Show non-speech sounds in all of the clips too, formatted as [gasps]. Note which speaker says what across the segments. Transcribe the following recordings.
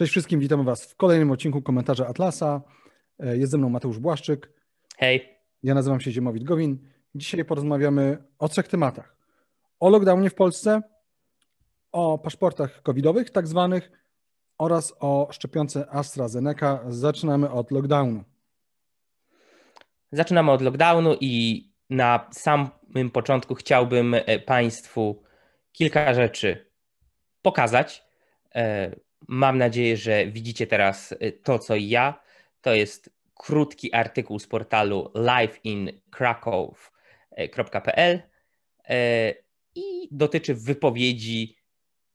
Speaker 1: Cześć wszystkim, witamy Was w kolejnym odcinku komentarza Atlasa. E, jest ze mną Mateusz Błaszczyk.
Speaker 2: Hej.
Speaker 1: Ja nazywam się Ziemowit Gowin. Dzisiaj porozmawiamy o trzech tematach. O lockdownie w Polsce, o paszportach covidowych tak zwanych oraz o szczepionce AstraZeneca. Zaczynamy od lockdownu.
Speaker 2: Zaczynamy od lockdownu i na samym początku chciałbym e, Państwu kilka rzeczy pokazać. E, mam nadzieję, że widzicie teraz e, to, co ja. To jest krótki artykuł z portalu liveinkrakow.pl i dotyczy wypowiedzi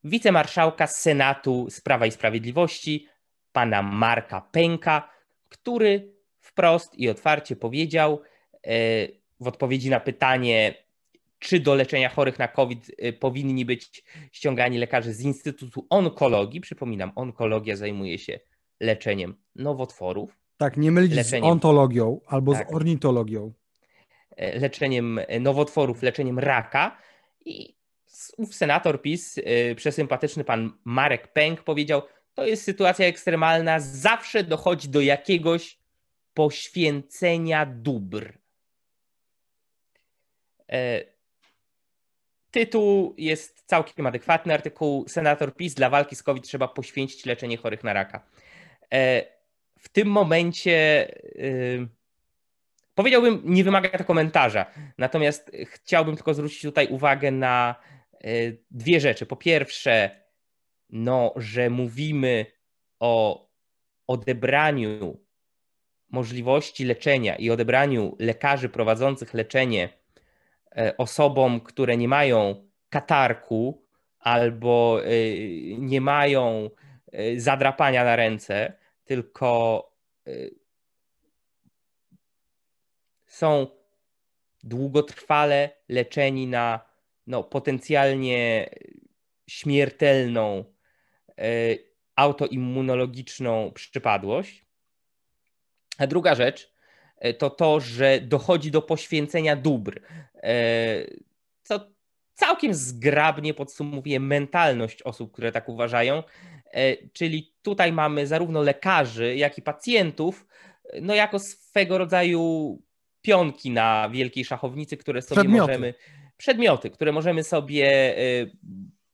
Speaker 2: wicemarszałka Senatu z i Sprawiedliwości, pana Marka Pęka, który wprost i otwarcie powiedział w odpowiedzi na pytanie, czy do leczenia chorych na COVID y, powinni być ściągani lekarze z Instytutu Onkologii. Przypominam, onkologia zajmuje się leczeniem nowotworów.
Speaker 1: Tak, nie mylić leczeniem, z ontologią albo tak, z ornitologią.
Speaker 2: E, leczeniem nowotworów, leczeniem raka. I ów senator PiS, y, przesympatyczny pan Marek Pęk powiedział, to jest sytuacja ekstremalna, zawsze dochodzi do jakiegoś poświęcenia dóbr. E, tytuł jest całkiem adekwatny. Artykuł Senator PiS dla walki z COVID trzeba poświęcić leczenie chorych na raka. E, w tym momencie y, powiedziałbym, nie wymaga to komentarza. Natomiast chciałbym tylko zwrócić tutaj uwagę na y, dwie rzeczy. Po pierwsze, no, że mówimy o odebraniu możliwości leczenia i odebraniu lekarzy prowadzących leczenie E, osobom, które nie mają katarku albo e, nie mają e, zadrapania na ręce, tylko są długotrwale leczeni na no, potencjalnie śmiertelną autoimmunologiczną przypadłość. A druga rzecz, E, to to, że dochodzi do poświęcenia dóbr. E, co całkiem zgrabnie podsumowuje mentalność osób, które tak uważają. E, czyli tutaj mamy zarówno lekarzy, jak i pacjentów, no jako swego rodzaju pionki na wielkiej szachownicy, które sobie przedmioty. możemy. Przedmioty, które możemy sobie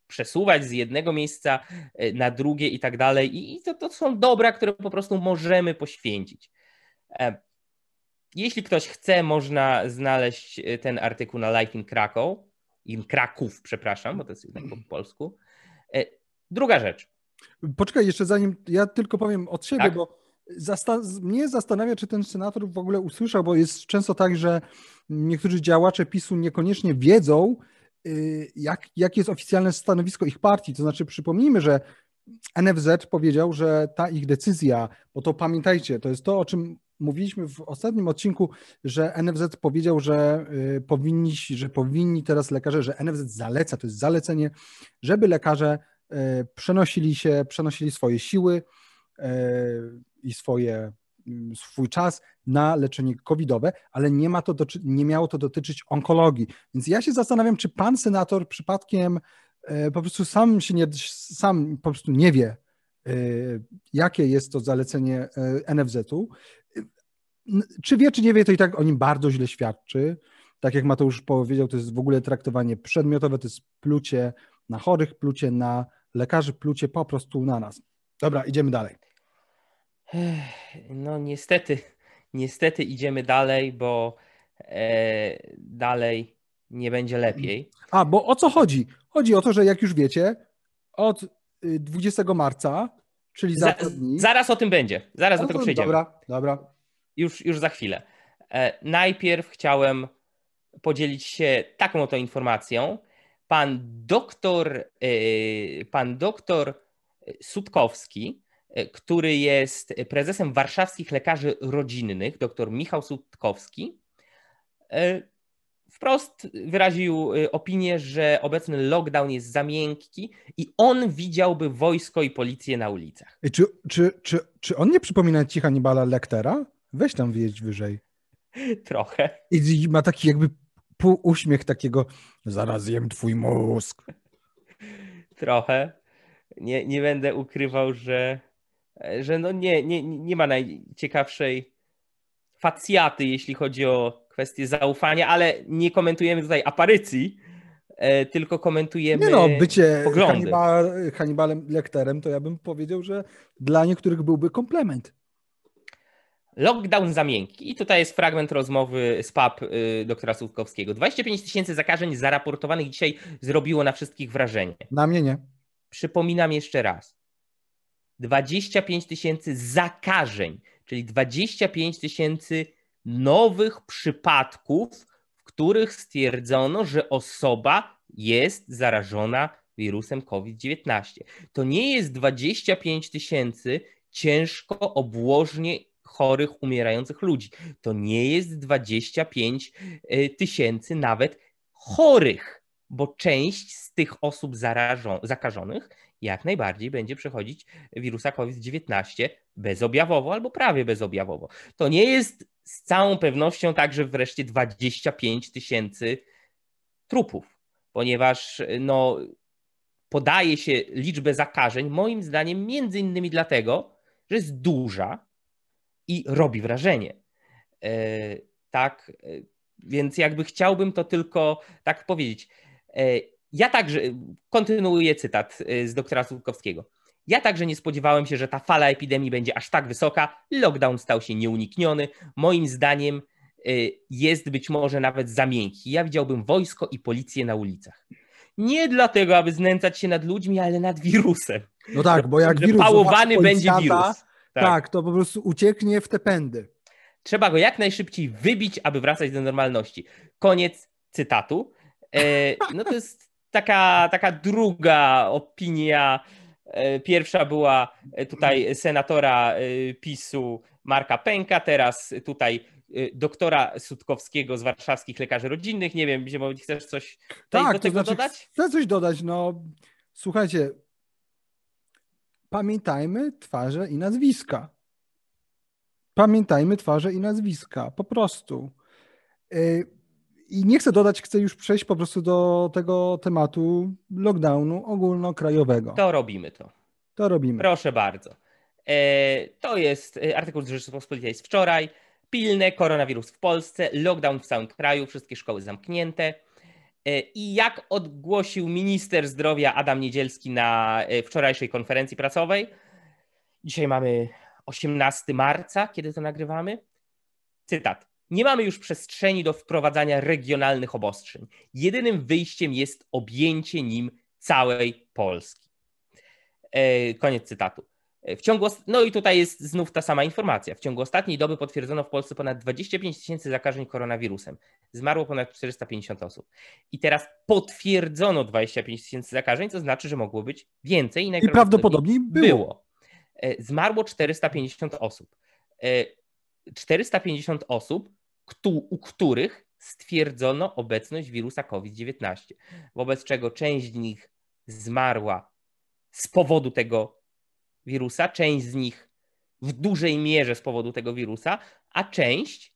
Speaker 2: przesuwać z jednego miejsca na drugie i tak dalej. I to, to są dobra, które po prostu możemy poświęcić. Jeśli ktoś chce, można znaleźć e, ten artykuł na Life in Krakow, in Kraków, przepraszam, bo to jest jednak po polsku. E, druga rzecz.
Speaker 1: Poczekaj, jeszcze zanim ja tylko powiem od siebie, tak? bo zasta- mnie zastanawia, czy ten senator w ogóle usłyszał, bo jest często tak, że niektórzy działacze PiSu niekoniecznie wiedzą, y, jak, jakie jest oficjalne stanowisko ich partii. To znaczy, przypomnijmy, że NFZ powiedział, że ta ich decyzja, bo to pamiętajcie, to jest to, o czym mówiliśmy w ostatnim odcinku, że NFZ powiedział, że y, powinni, że powinni teraz lekarze, że NFZ zaleca, to jest zalecenie, żeby lekarze y, przenosili się, przenosili swoje siły y, i swoje, swój czas na leczenie covidowe, ale nie, ma to nie miało to dotyczyć onkologii. Więc ja się zastanawiam, czy pan senator przypadkiem po prostu sam się nie, sam po prostu nie wie, jakie jest to zalecenie NFZ-u czy wie, czy nie wie, to i tak o nim bardzo źle świadczy. Tak jak Mateusz powiedział, to jest w ogóle traktowanie przedmiotowe, to jest plucie na chorych, plucie na lekarzy, plucie po prostu na nas. Dobra, idziemy dalej.
Speaker 2: No niestety, niestety idziemy dalej, bo e, dalej nie będzie lepiej.
Speaker 1: A, bo o co chodzi? Chodzi o to, że jak już wiecie, od 20 y, marca, czyli za, za dni...
Speaker 2: Zaraz o tym będzie, zaraz do tego przejdziemy.
Speaker 1: Dobra, dobra
Speaker 2: już, już za chwilę. E, najpierw chciałem podzielić się taką oto informacją. Pan doktor, e, pan doktor Sutkowski, e, który jest prezesem warszawskich lekarzy rodzinnych, doktor Michał Sutkowski, wprost wyraził opinię, że obecny lockdown jest za miękki i on widziałby wojsko i policję na ulicach.
Speaker 1: Czy, czy, czy, czy on nie przypomina ci Hannibala Lectera? Weź tam wjeść wyżej. [laughs]
Speaker 2: Trochę.
Speaker 1: I ma taki jakby pół uśmiech takiego, zaraz jem twój mózg.
Speaker 2: Trochę. Nie, nie będę ukrywał, że że no nie, nie, nie ma najciekawszej facjaty, jeśli chodzi o kwestię zaufania, ale nie komentujemy tutaj aparycji, e, tylko komentujemy Nie no, bycie poglądy. Hannibal,
Speaker 1: Hannibalem Lecterem, to ja bym powiedział, że dla niektórych byłby komplement.
Speaker 2: Lockdown za miękki. I tutaj jest fragment rozmowy z PAP y, doktora Słupkowskiego. 25 tysięcy zakażeń zaraportowanych dzisiaj zrobiło na wszystkich wrażenie.
Speaker 1: Na mnie nie.
Speaker 2: Przypominam jeszcze raz. 25 tysięcy zakażeń, czyli 25 tysięcy nowych przypadków, w których stwierdzono, że osoba jest zarażona wirusem COVID-19. To nie jest 25 tysięcy ciężko obłożnie chorych, umierających ludzi. To nie jest 25 e, tysięcy nawet chorych, bo część z tych osób zarażon- zakażonych jak najbardziej będzie przechodzić wirusa COVID-19 bezobjawowo albo prawie bezobjawowo. To nie jest z całą pewnością także wreszcie 25 tysięcy trupów, ponieważ no, podaje się liczbę zakażeń, moim zdaniem, między innymi dlatego, że jest duża i robi wrażenie. E, tak, e, więc jakby chciałbym to tylko tak powiedzieć. E, ja także, kontynuuję cytat z doktora Słupkowskiego. Ja także nie spodziewałem się, że ta fala epidemii będzie aż tak wysoka. Lockdown stał się nieunikniony. Moim zdaniem jest być może nawet za miękki. Ja widziałbym wojsko i policję na ulicach. Nie dlatego, aby znęcać się nad ludźmi, ale nad wirusem.
Speaker 1: No tak, bo jak wirus
Speaker 2: pałowany będzie wirus.
Speaker 1: Tak. tak, to po prostu ucieknie w te pędy.
Speaker 2: Trzeba go jak najszybciej wybić, aby wracać do normalności. Koniec cytatu. E, no to jest taka, taka druga opinia. E, pierwsza była tutaj senatora e, PiSu Marka Pęka, teraz tutaj doktora Sutkowskiego z warszawskich lekarzy rodzinnych. Nie wiem, Ziemowi, chcesz coś tak, do tego to znaczy, dodać?
Speaker 1: Chcę coś dodać. No, słuchajcie, pamiętajmy twarze i nazwiska. Pamiętajmy twarze i nazwiska, po prostu. Y, I nie chcę dodać, chcę już przejść po prostu do tego tematu lockdownu ogólnokrajowego.
Speaker 2: To robimy to.
Speaker 1: To robimy.
Speaker 2: Proszę bardzo. E, to jest e, artykuł z Rzeczypospolitej z wczoraj. Pilne koronawirus w Polsce, lockdown w całym kraju, wszystkie szkoły zamknięte. E, I jak ogłosił minister zdrowia Adam Niedzielski na e, wczorajszej konferencji prasowej, dzisiaj mamy 18 marca, kiedy to nagrywamy. Cytat. Nie mamy już przestrzeni do wprowadzania regionalnych obostrzeń. Jedynym wyjściem jest objęcie nim całej Polski. E, koniec cytatu. W ciągu, no i tutaj jest znów ta sama informacja. W ciągu ostatniej doby potwierdzono w Polsce ponad 25 tysięcy zakażeń koronawirusem. Zmarło ponad 450 osób. I teraz potwierdzono 25 tysięcy zakażeń, co znaczy, że mogło być więcej.
Speaker 1: I, I prawdopodobnie było. było.
Speaker 2: E, zmarło 450 osób. 450 e, osób, u których stwierdzono obecność wirusa COVID-19, wobec czego część z nich zmarła z powodu tego wirusa, część z nich w dużej mierze z powodu tego wirusa, a część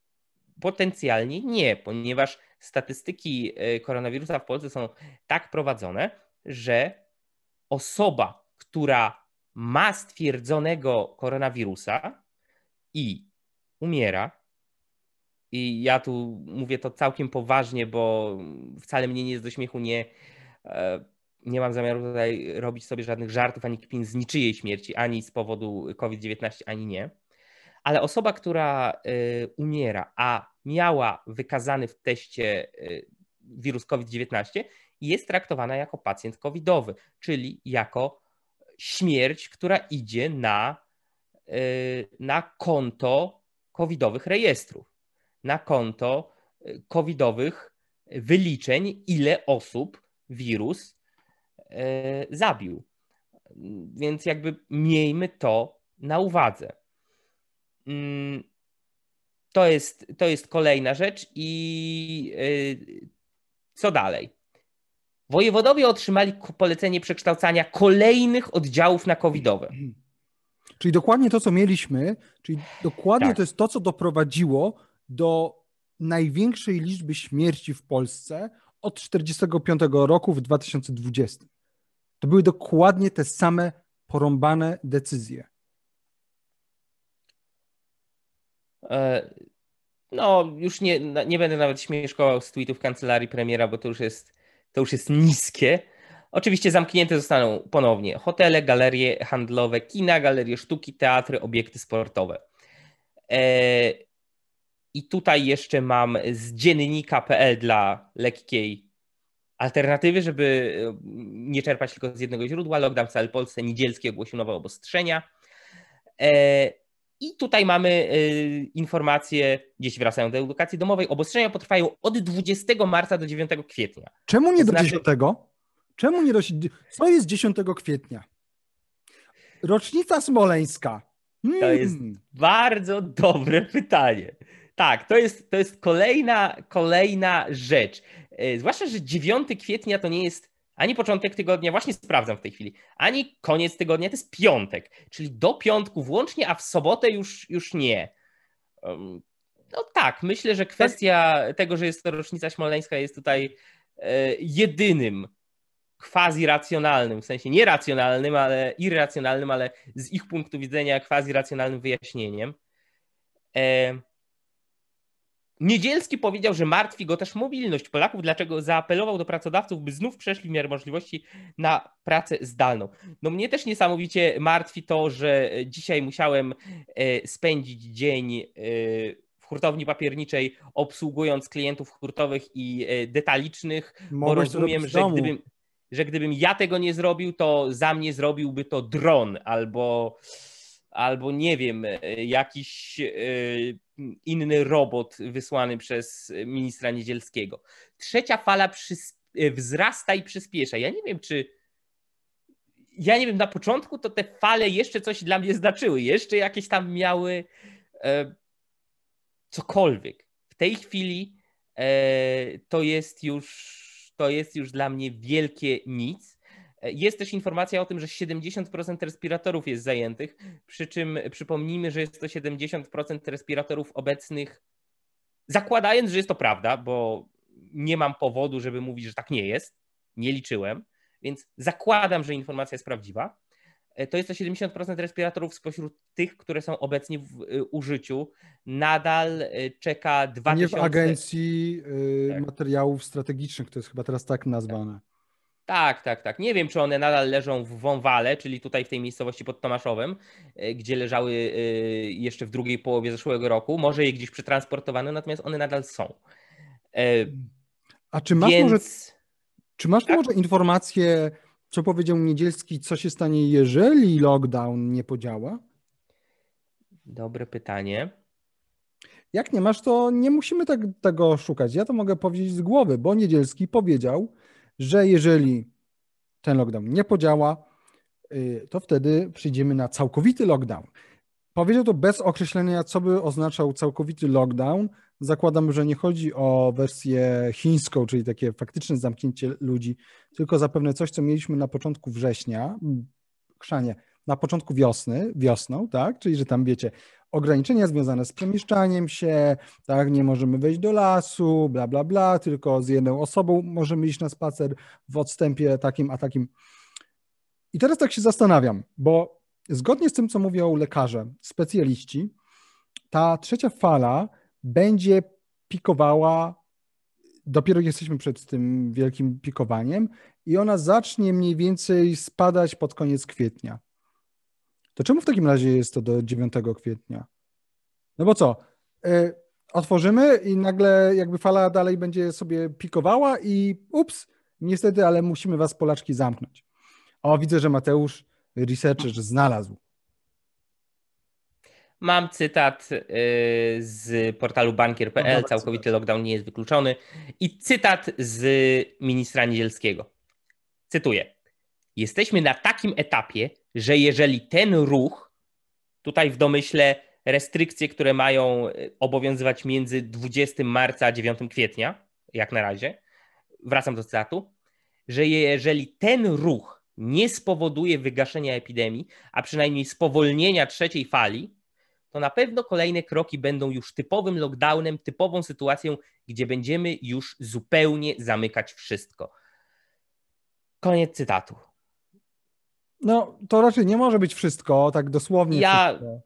Speaker 2: potencjalnie nie, ponieważ statystyki e, koronawirusa w Polsce są tak prowadzone, że osoba, która ma stwierdzonego koronawirusa i umiera, i ja tu mówię to całkiem poważnie, bo wcale mnie nie jest do śmiechu nie e, nie mam zamiaru tutaj robić sobie żadnych żartów ani kpin z niczyjej śmierci, ani z powodu COVID-19, ani nie. Ale osoba, która y, umiera, a miała wykazany w teście y, wirus COVID-19, jest traktowana jako pacjent covidowy, czyli jako śmierć, która idzie na, y, na konto covidowych rejestrów, na konto covidowych wyliczeń, ile osób wirus zabił. Więc jakby miejmy to na uwadze. Mm, to jest, to jest kolejna rzecz i e, co dalej? Wojewodowie otrzymali polecenie przekształcania kolejnych oddziałów na covidowe. [clears throat]
Speaker 1: Czyli dokładnie to, co mieliśmy, czyli dokładnie tak. to jest to, co doprowadziło do największej liczby śmierci w Polsce od 1945 roku w 2020. To były dokładnie te same porąbane decyzje.
Speaker 2: E, no, już nie, nie będę nawet śmieszkował z tweetów kancelarii premiera, bo to już jest, to już jest niskie. Oczywiście zamknięte zostaną ponownie hotele, galerie handlowe, kina, galerie sztuki, teatry, obiekty sportowe. E, I tutaj jeszcze mam z dziennika.pl dla lekkiej alternatywy, żeby nie czerpać tylko z jednego źródła. Lockdown w całej Polsce niedzielski ogłosił nowe obostrzenia. E, I tutaj mamy y, informacje, dzieci wracają do edukacji domowej. Obostrzenia potrwają od 20 marca do 9 kwietnia.
Speaker 1: Czemu nie do znaczy... 10? Czemu nie do... Co jest 10 kwietnia? Rocznica smoleńska.
Speaker 2: Hmm. To jest hmm. bardzo dobre pytanie. Tak, to jest, to jest kolejna, kolejna rzecz. E, zwłaszcza, że 9 kwietnia to nie jest ani początek tygodnia, właśnie sprawdzam w tej chwili, ani koniec tygodnia, to jest piątek, czyli do piątku włącznie, a w sobotę już, już nie. No tak, myślę, że kwestia tego, że jest to rocznica smoleńska jest tutaj e, jedynym quasi racjonalnym, w sensie nieracjonalnym, ale irracjonalnym, ale z ich punktu widzenia quasi racjonalnym wyjaśnieniem. E, Niedzielski powiedział, że martwi go też mobilność Polaków, dlaczego zaapelował do pracodawców, by znów przeszli w miarę możliwości na pracę zdalną. No mnie też niesamowicie martwi to, że dzisiaj musiałem e, spędzić dzień e, w hurtowni papierniczej, obsługując klientów hurtowych i e, detalicznych, Mogłeś bo rozumiem, że gdybym, że gdybym ja tego nie zrobił, to za mnie zrobiłby to dron albo albo nie wiem, jakiś inny robot wysłany przez ministra Niedzielskiego. Trzecia fala wzrasta i przyspiesza. Ja nie wiem, czy. Ja nie wiem, na początku to te fale jeszcze coś dla mnie znaczyły, jeszcze jakieś tam miały e, cokolwiek. W tej chwili e, to jest już to jest już dla mnie wielkie nic. Jest też informacja o tym, że 70% respiratorów jest zajętych, przy czym przypomnijmy, że jest to 70% respiratorów obecnych, zakładając, że jest to prawda, bo nie mam powodu, żeby mówić, że tak nie jest, nie liczyłem, więc zakładam, że informacja jest prawdziwa. To jest to 70% respiratorów spośród tych, które są obecnie w y, użyciu. Nadal czeka 2000...
Speaker 1: Nie w Agencji tak. Materiałów Strategicznych, to jest chyba teraz tak nazwane.
Speaker 2: Tak, tak, tak. Nie wiem, czy one nadal leżą w Wąwale, czyli tutaj w tej miejscowości pod Tomaszowem, e, gdzie leżały e, jeszcze w drugiej połowie zeszłego roku. Może je gdzieś przetransportowano, natomiast one nadal są.
Speaker 1: E, A czy masz Więc... może, czy masz tak? może informację, co powiedział Niedzielski, co się stanie, jeżeli lockdown nie podziała?
Speaker 2: Dobre pytanie.
Speaker 1: Jak nie masz, to nie musimy tak, tego szukać. Ja to mogę powiedzieć z głowy, bo Niedzielski powiedział, że jeżeli ten lockdown nie podziała, y, to wtedy przyjdziemy na całkowity lockdown. Powiedział to bez określenia, co by oznaczał całkowity lockdown. Zakładam, że nie chodzi o wersję chińską, czyli takie faktyczne zamknięcie ludzi, tylko zapewne coś, co mieliśmy na początku września, chrzanie, na początku wiosny, wiosną, tak? Czyli, że tam wiecie, ograniczenia związane z przemieszczaniem się, tak, nie możemy wejść do lasu, bla, bla, bla, tylko z jedną osobą możemy iść na spacer w odstępie takim a takim. I teraz tak się zastanawiam, bo zgodnie z tym, co mówią lekarze, specjaliści, ta trzecia fala będzie pikowała, dopiero jesteśmy przed tym wielkim pikowaniem i ona zacznie mniej więcej spadać pod koniec kwietnia. To czemu w takim razie jest to do 9 kwietnia? No bo co? Y, otworzymy i nagle jakby fala dalej będzie sobie pikowała i ups, niestety, ale musimy was Polaczki zamknąć. O, widzę, że Mateusz, researcher, znalazł.
Speaker 2: Mam cytat y, z portalu bankier.pl, całkowity lockdown nie jest wykluczony. I cytat z ministra Niedzielskiego. Cytuję. Jesteśmy na takim etapie, że jeżeli ten ruch, tutaj w domyśle restrykcje, które mają e, obowiązywać między 20 marca a 9 kwietnia, jak na razie, wracam do cytatu, że jeżeli ten ruch nie spowoduje wygaszenia epidemii, a przynajmniej spowolnienia trzeciej fali, to na pewno kolejne kroki będą już typowym lockdownem, typową sytuacją, gdzie będziemy już zupełnie zamykać wszystko. Koniec cytatu.
Speaker 1: No, to raczej nie może być wszystko, tak dosłownie.
Speaker 2: Ja.
Speaker 1: Wszystko.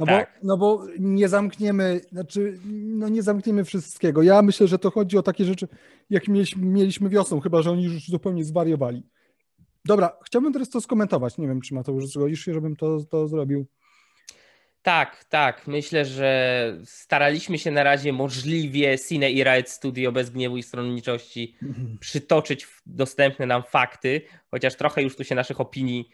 Speaker 1: No, tak. bo, no bo nie zamkniemy, znaczy, no nie zamkniemy wszystkiego. Ja myślę, że to chodzi o takie rzeczy, jak mieliśmy, mieliśmy wiosną, chyba że oni już zupełnie zwariowali. Dobra, chciałbym teraz to skomentować. Nie wiem, czy Mateusz zgodzisz się, żebym to, to zrobił.
Speaker 2: Tak, tak. Myślę, że staraliśmy się na razie możliwie Cine i Riot Studio bez gniewu i stronniczości mhm. przytoczyć dostępne nam fakty, chociaż trochę już tu się naszych opinii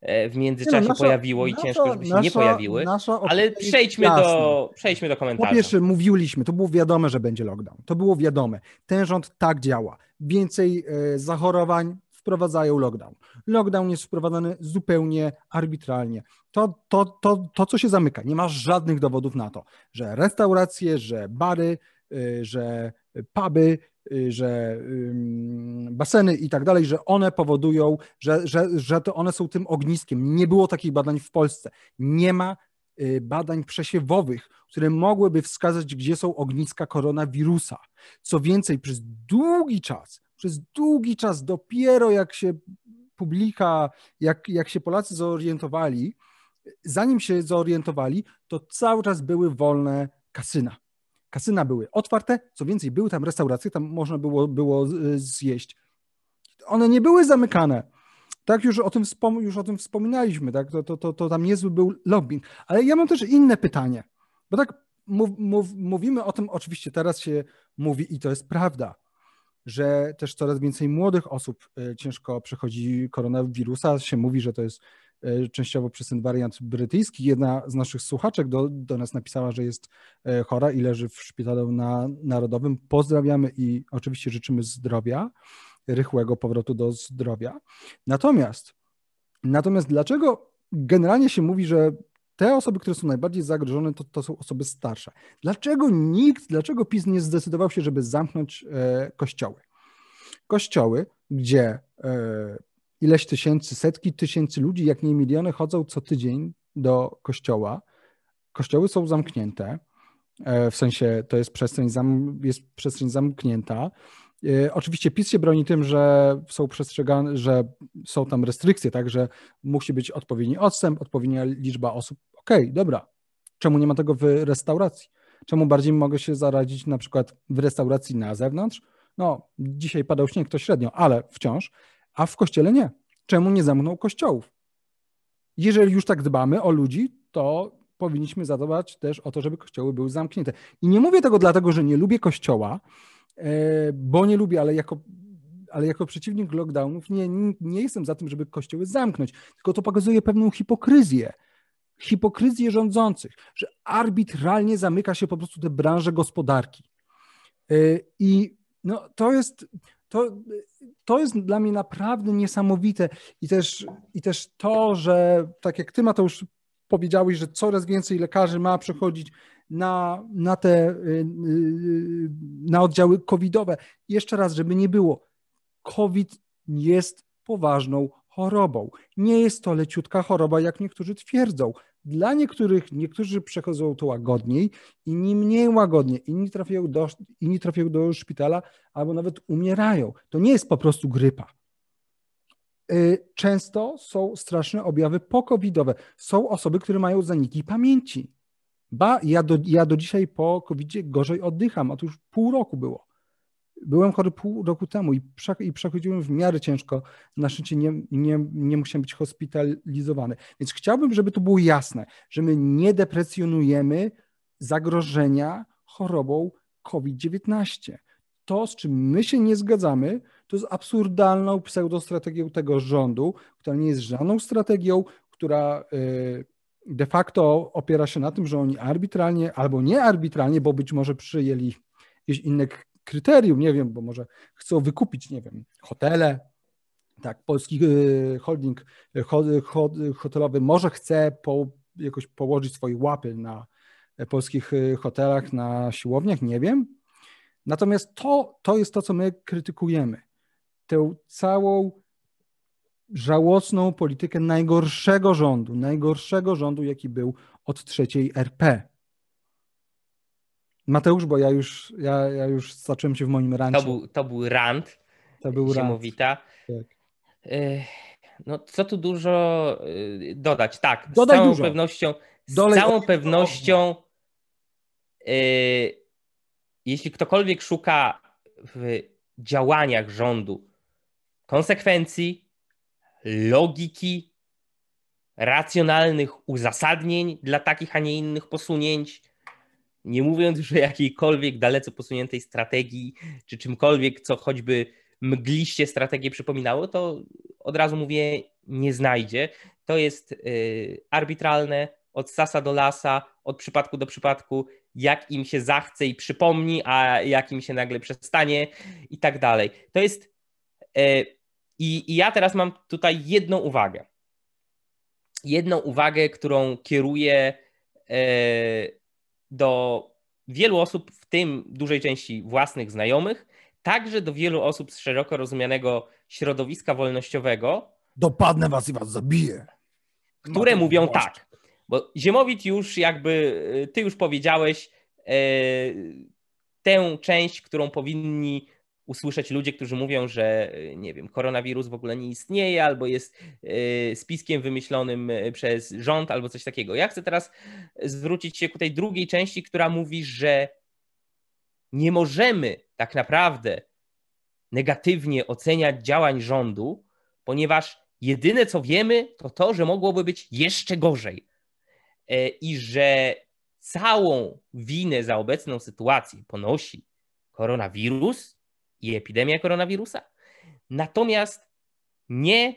Speaker 2: e, w międzyczasie no, nasza, pojawiło i nasza, ciężko, żeby się nasza, nie pojawiły. Ale przejdźmy do, przejdźmy do komentarzy.
Speaker 1: Po pierwsze, mówiliśmy, to było wiadome, że będzie lockdown. To było wiadome. Ten rząd tak działa. Więcej e, zachorowań, wprowadzają lockdown. Lockdown jest wprowadzany zupełnie arbitralnie. To, to, to, to, co się zamyka, nie ma żadnych dowodów na to, że restauracje, że bary, y, że puby, y, że baseny i tak dalej, że one powodują, że, że, że to one są tym ogniskiem. Nie było takich badań w Polsce. Nie ma y, badań przesiewowych, które mogłyby wskazać, gdzie są ogniska koronawirusa. Co więcej, przez długi czas przez długi czas, dopiero jak się publika, jak, jak się Polacy zorientowali, zanim się zorientowali, to cały czas były wolne kasyna. Kasyna były otwarte, co więcej, były tam restauracje, tam można było, było zjeść. One nie były zamykane. Tak, już o tym, wspom- już o tym wspominaliśmy, tak? To, to, to, to tam niezły był lobbying. Ale ja mam też inne pytanie, bo tak mów, mów, mówimy o tym, oczywiście teraz się mówi i to jest prawda, że też coraz więcej młodych osób e, ciężko przechodzi koronawirusa. Się mówi, że to jest e, częściowo przez ten wariant brytyjski. Jedna z naszych słuchaczek do, do nas napisała, że jest e, chora i leży w szpitalu na, narodowym. Pozdrawiamy i oczywiście życzymy zdrowia, rychłego powrotu do zdrowia. Natomiast, natomiast dlaczego generalnie się mówi, że te osoby, które są najbardziej zagrożone, to, to są osoby starsze. Dlaczego nikt, dlaczego PiS nie zdecydował się, żeby zamknąć e, kościoły? Kościoły, gdzie e, ileś tysięcy, setki tysięcy ludzi, jak nie miliony, chodzą co tydzień do kościoła. Kościoły są zamknięte, e, w sensie to jest przestrzeń, zam, jest przestrzeń zamknięta. E, oczywiście PiS się broni tym, że są przestrzegane, że są tam restrykcje, tak, że musi być odpowiedni odstęp, odpowiednia liczba osób. Okej, okay, dobra. Czemu nie ma tego w restauracji? Czemu bardziej mogę się zaradzić na przykład w restauracji na zewnątrz? No, dzisiaj padał śnieg, to średnio, ale wciąż, a w kościele nie. Czemu nie zamknął kościołów? Jeżeli już tak dbamy o ludzi, to powinniśmy zadbać też o to, żeby kościoły były zamknięte. I nie mówię tego dlatego, że nie lubię kościoła, bo nie lubię, ale jako, ale jako przeciwnik lockdownów nie, nie jestem za tym, żeby kościoły zamknąć, tylko to pokazuje pewną hipokryzję. Hipokryzję rządzących, że arbitralnie zamyka się po prostu te branże gospodarki. E, I no, to jest. To, to jest dla mnie naprawdę niesamowite i też, i też to, że tak jak ty Mateusz powiedziałeś, że coraz więcej lekarzy ma przechodzić na, na te y, y, na oddziały covidowe. Jeszcze raz, żeby nie było. COVID jest poważną chorobą. Nie jest to leciutka choroba, jak niektórzy twierdzą. Dla niektórych, niektórzy przechodzą to łagodniej, inni mniej łagodnie, inni trafiają, do, inni trafiają do szpitala albo nawet umierają. To nie jest po prostu grypa. Y, często są straszne objawy pokowidowe. Są osoby, które mają zaniki pamięci. Ba, ja do, ja do dzisiaj po covid gorzej oddycham, a to już pół roku było. Byłem chory pół roku temu i, i przechodziłem w miarę ciężko. Na szczęście nie, nie, nie musiałem być hospitalizowany. Więc chciałbym, żeby to było jasne, że my nie deprecjonujemy zagrożenia chorobą COVID-19. To, z czym my się nie zgadzamy, to jest absurdalną pseudostrategią tego rządu, która nie jest żadną strategią, która. Yy, de facto opiera się na tym, że oni arbitralnie albo nie arbitralnie, bo być może przyjęli jakieś inne kryterium, nie wiem, bo może chcą wykupić, nie wiem, hotele, tak, polski y, holding y, hotelowy może chce po, jakoś położyć swoje łapy na polskich y, hotelach, na siłowniach, nie wiem. Natomiast to, to jest to, co my krytykujemy. Tę całą żałosną politykę najgorszego rządu, najgorszego rządu, jaki był od trzeciej RP. Mateusz, bo ja już, ja, ja już zacząłem się w moim rancie.
Speaker 2: To był, to był rant. To był ziemowita. rant. Tak. No co tu dużo y, dodać? Tak, Dodaj z całą dużo. pewnością z Dolej całą pewnością, yy, jeśli ktokolwiek szuka w działaniach rządu konsekwencji, logiki, racjonalnych uzasadnień dla takich, a nie innych posunięć, nie mówiąc już o jakiejkolwiek dalece posuniętej strategii, czy czymkolwiek, co choćby mgliście strategię przypominało, to od razu mówię, nie znajdzie. To jest y, arbitralne, od sasa do lasa, od przypadku do przypadku, jak im się zachce i przypomni, a jak im się nagle przestanie i tak dalej. To jest. Y, I ja teraz mam tutaj jedną uwagę. Jedną uwagę, którą kieruję y, do wielu osób, w tym dużej części własnych znajomych, także do wielu osób z szeroko rozumianego środowiska wolnościowego.
Speaker 1: Dopadnę was i was zabiję.
Speaker 2: Które mówią tak, bo Ziemowit już jakby, y, ty już powiedziałeś, e, tę część, którą powinni usłyszeć ludzie, którzy mówią, że y, nie wiem, koronawirus w ogóle nie istnieje, albo jest spiskiem wymyślonym przez rząd, albo coś takiego. Ja chcę teraz zwrócić się ku tej drugiej części, która mówi, że nie możemy tak naprawdę negatywnie oceniać działań rządu, ponieważ jedyne co wiemy, to to, że mogłoby być jeszcze gorzej. E, I że całą winę za obecną sytuację ponosi koronawirus, i epidemia koronawirusa. Natomiast nie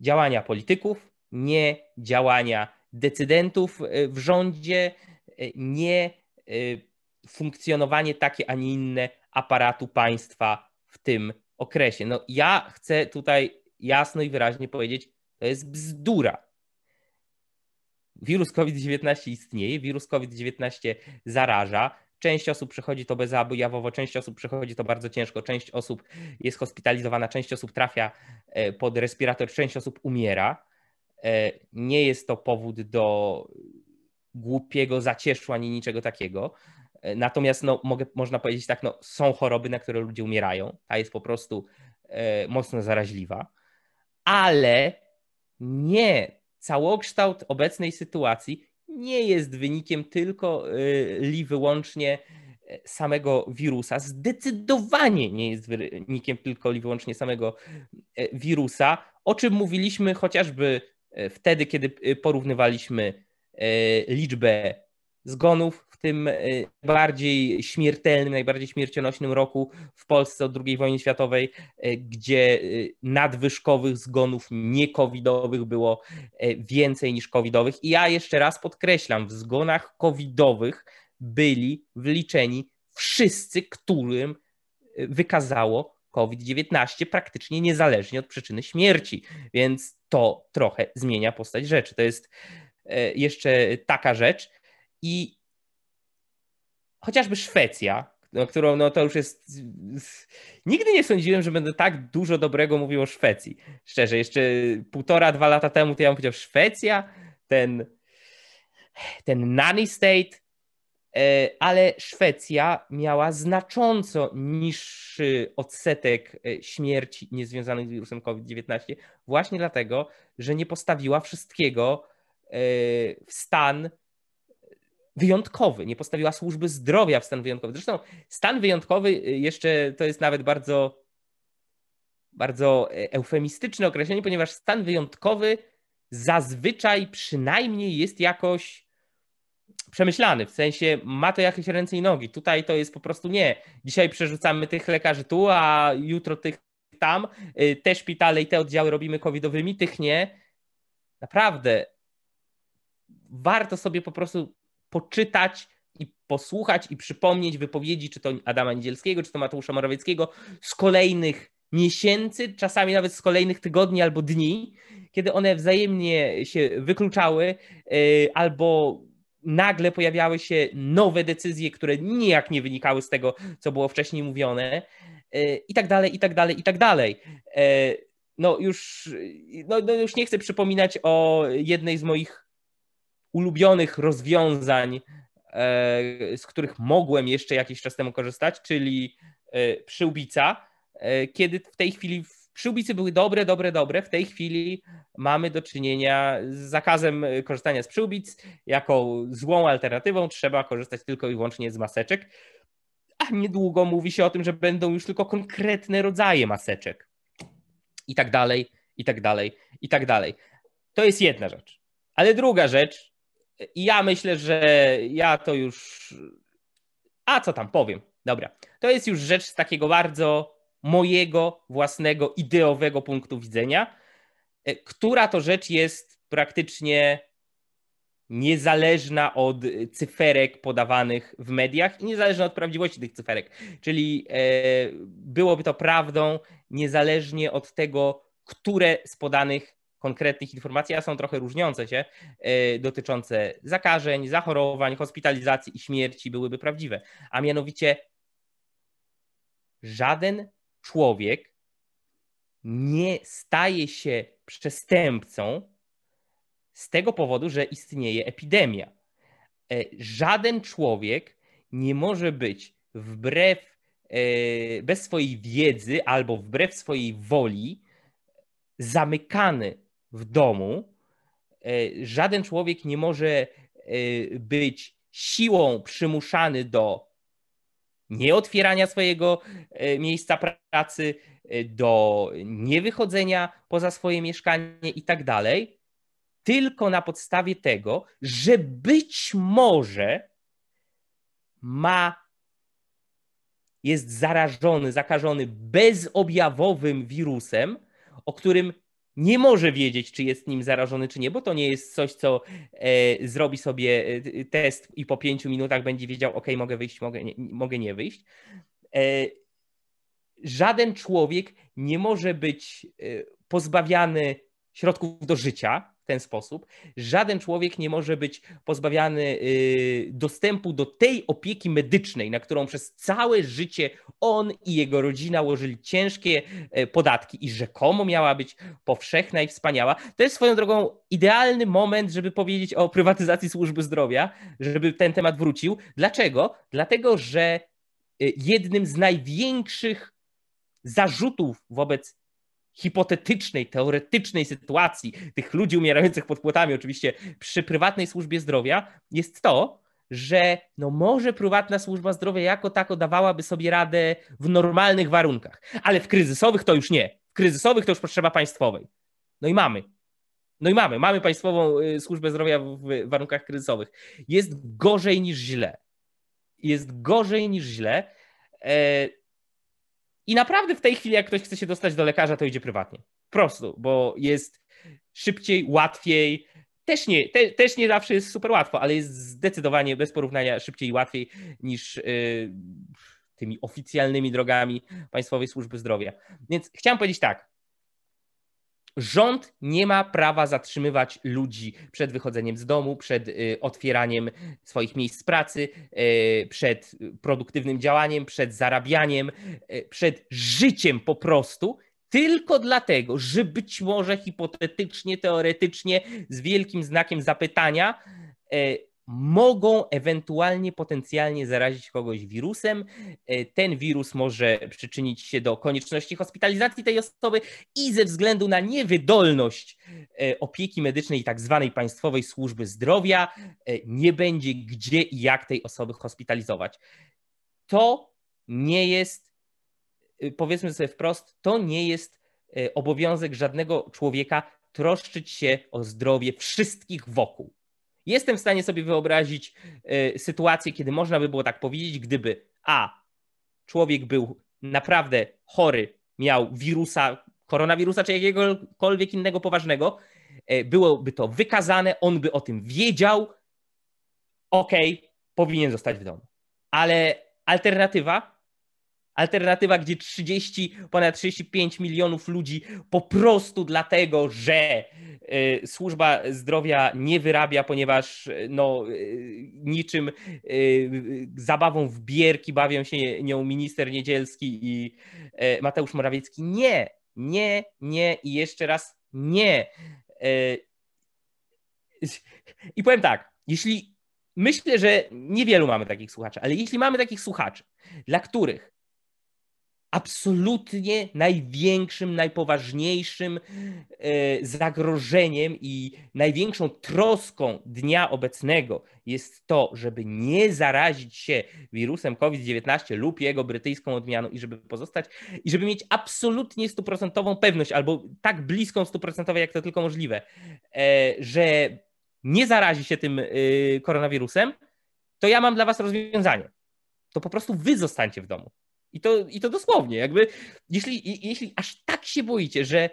Speaker 2: działania polityków, nie działania decydentów e, w rządzie, e, nie funkcjonowanie takie, a nie inne aparatu państwa w tym okresie. No ja chcę tutaj jasno i wyraźnie powiedzieć, to jest bzdura. Wirus COVID-19 istnieje, wirus COVID-19 zaraża. Część osób przechodzi to bezobjawowo, część osób przechodzi to bardzo ciężko, część osób jest hospitalizowana, część osób trafia e, pod respirator, część osób umiera. E, nie jest to powód do głupiego zacieszu ani niczego takiego. E, natomiast no, mogę, można powiedzieć tak, no, są choroby, na które ludzie umierają. Ta jest po prostu mocno zaraźliwa, ale nie całokształt obecnej sytuacji nie jest wynikiem tylko y, li wyłącznie e, samego wirusa. Zdecydowanie nie jest wynikiem tylko li wyłącznie samego e, wirusa, o czym mówiliśmy chociażby e, wtedy, kiedy porównywaliśmy liczbę zgonów w tym bardziej śmiertelnym, najbardziej śmiercionośnym roku w Polsce od II wojny światowej, gdzie nadwyżkowych zgonów niekowidowych było więcej niż covidowych. I ja jeszcze raz podkreślam, w zgonach covidowych byli wliczeni wszyscy, którym wykazało COVID-19 praktycznie niezależnie od przyczyny śmierci, więc to trochę zmienia postać rzeczy. To jest jeszcze taka rzecz. I chociażby Szwecja, no, którą no to już jest. Nigdy nie sądziłem, że będę tak dużo dobrego mówił o Szwecji. Szczerze, jeszcze półtora, dwa lata temu to ja bym powiedział Szwecja, ten, ten nanny state, e, ale Szwecja miała znacząco niższy odsetek e, śmierci niezwiązanych z wirusem COVID-19, właśnie dlatego, że nie postawiła wszystkiego e, w stan wyjątkowy, nie postawiła służby zdrowia w stan wyjątkowy. Zresztą stan wyjątkowy y, jeszcze to jest nawet bardzo, bardzo e, eufemistyczne określenie, ponieważ stan wyjątkowy zazwyczaj przynajmniej jest jakoś przemyślany, w sensie ma to jakieś ręce i nogi. Tutaj to jest po prostu nie. Dzisiaj przerzucamy tych lekarzy tu, a jutro tych tam. Y, te szpitale i te oddziały robimy covidowymi, tych nie. Naprawdę warto sobie po prostu poczytać i posłuchać i przypomnieć wypowiedzi, czy to Adama Niedzielskiego, czy to Mateusza Morawieckiego z kolejnych miesięcy, czasami nawet z kolejnych tygodni albo dni, kiedy one wzajemnie się wykluczały y, albo nagle pojawiały się nowe decyzje, które nijak nie wynikały z tego, co było wcześniej mówione y, i tak dalej, i tak dalej, i tak dalej. Y, no już, no, no już nie chcę przypominać o jednej z moich ulubionych rozwiązań, e, z których mogłem jeszcze jakiś czas temu korzystać, czyli e, przyłbica, e, kiedy w tej chwili Przyłbice były dobre, dobre, dobre. W tej chwili mamy do czynienia z zakazem korzystania z przyłbic. Jako złą alternatywą trzeba korzystać tylko i wyłącznie z maseczek. A niedługo mówi się o tym, że będą już tylko konkretne rodzaje maseczek. I tak dalej, i tak dalej, i tak dalej. To jest jedna rzecz. Ale druga rzecz, i ja myślę, że ja to już. A co tam powiem? Dobra. To jest już rzecz z takiego bardzo mojego własnego ideowego punktu widzenia, e, która to rzecz jest praktycznie niezależna od cyferek podawanych w mediach i niezależna od prawdziwości tych cyferek. Czyli e, byłoby to prawdą niezależnie od tego, które z podanych konkretnych informacji, a są trochę różniące się, e, dotyczące zakażeń, zachorowań, hospitalizacji i śmierci byłyby prawdziwe. A mianowicie żaden człowiek nie staje się przestępcą z tego powodu, że istnieje epidemia. E, żaden człowiek nie może być wbrew, e, bez swojej wiedzy albo wbrew swojej woli zamykany w domu. E, żaden człowiek nie może być siłą przymuszany do nieotwierania swojego miejsca pracy, do niewychodzenia poza swoje mieszkanie i tak dalej, tylko na podstawie tego, że być może ma, jest zarażony, zakażony bezobjawowym wirusem, o którym nie może wiedzieć, czy jest nim zarażony, czy nie, bo to nie jest coś, co e, zrobi sobie e, test i po pięciu minutach będzie wiedział, ok, mogę wyjść, mogę nie, mogę nie wyjść. E, żaden człowiek nie może być e, pozbawiany środków do życia, ten sposób. Żaden człowiek nie może być pozbawiany y, dostępu do tej opieki medycznej, na którą przez całe życie on i jego rodzina łożyli ciężkie e, podatki i rzekomo miała być powszechna i wspaniała. To jest swoją drogą idealny moment, żeby powiedzieć o prywatyzacji służby zdrowia, żeby ten temat wrócił. Dlaczego? Dlatego, że y, jednym z największych zarzutów wobec hipotetycznej, teoretycznej sytuacji tych ludzi umierających pod płotami, oczywiście przy prywatnej służbie zdrowia, jest to, że no może prywatna służba zdrowia jako tako dawałaby sobie radę w normalnych warunkach, ale w kryzysowych to już nie. W kryzysowych to już potrzeba państwowej. No i mamy. No i mamy. Mamy państwową y, służbę zdrowia w warunkach kryzysowych. Jest gorzej niż źle. Jest gorzej niż źle. I naprawdę w tej chwili, jak ktoś chce się dostać do lekarza, to idzie prywatnie. Prosto, bo jest szybciej, łatwiej. Też nie, te, też nie zawsze jest super łatwo, ale jest zdecydowanie bez porównania szybciej i łatwiej niż yy, tymi oficjalnymi drogami Państwowej Służby Zdrowia. Więc chciałem powiedzieć tak. Rząd nie ma prawa zatrzymywać ludzi przed wychodzeniem z domu, przed y, otwieraniem swoich miejsc pracy, y, przed produktywnym działaniem, przed zarabianiem, y, przed życiem po prostu, tylko dlatego, że być może hipotetycznie, teoretycznie, z wielkim znakiem zapytania, mogą ewentualnie potencjalnie zarazić kogoś wirusem. E, ten wirus może przyczynić się do konieczności hospitalizacji tej osoby i ze względu na niewydolność e, opieki medycznej tak zwanej państwowej służby zdrowia e, nie będzie gdzie i jak tej osoby hospitalizować. To nie jest, powiedzmy sobie wprost, to nie jest obowiązek żadnego człowieka troszczyć się o zdrowie wszystkich wokół. Jestem w stanie sobie wyobrazić y, sytuację, kiedy można by było tak powiedzieć, gdyby A. Człowiek był naprawdę chory, miał wirusa, koronawirusa czy jakiegokolwiek innego poważnego, y, byłoby to wykazane, on by o tym wiedział, okay, powinien zostać w domu. Ale alternatywa, alternatywa, gdzie 30, ponad 35 milionów ludzi po prostu dlatego, że Y, służba zdrowia nie wyrabia, ponieważ y, no, y, niczym zabawą w bierki bawią się nią minister Niedzielski i Mateusz Morawiecki. Nie, nie, nie i jeszcze raz nie. I powiem tak, jeśli myślę, że niewielu mamy takich słuchaczy, ale jeśli mamy takich słuchaczy, dla których absolutnie największym, najpoważniejszym e, zagrożeniem i największą troską dnia obecnego jest to, żeby nie zarazić się wirusem COVID-19 lub jego brytyjską odmianą i żeby pozostać i żeby mieć absolutnie stuprocentową pewność albo tak bliską stuprocentowej, jak to tylko możliwe, e, że nie zarazi się tym e, koronawirusem, to ja mam dla was rozwiązanie. To po prostu wy zostańcie w domu. I to, I to dosłownie, jakby, jeśli, jeśli aż tak się boicie, że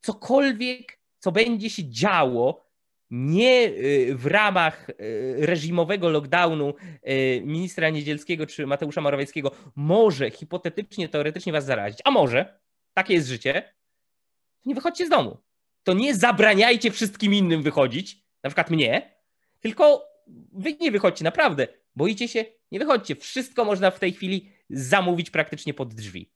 Speaker 2: cokolwiek, co będzie się działo, nie y, w ramach y, reżimowego lockdownu y, ministra Niedzielskiego czy Mateusza Morawieckiego może hipotetycznie, teoretycznie was zarazić, a może, takie jest życie, nie wychodźcie z domu. To nie zabraniajcie wszystkim innym wychodzić, na przykład mnie, tylko wy nie wychodźcie, naprawdę. Boicie się? Nie wychodźcie. Wszystko można w tej chwili zamówić praktycznie pod drzwi.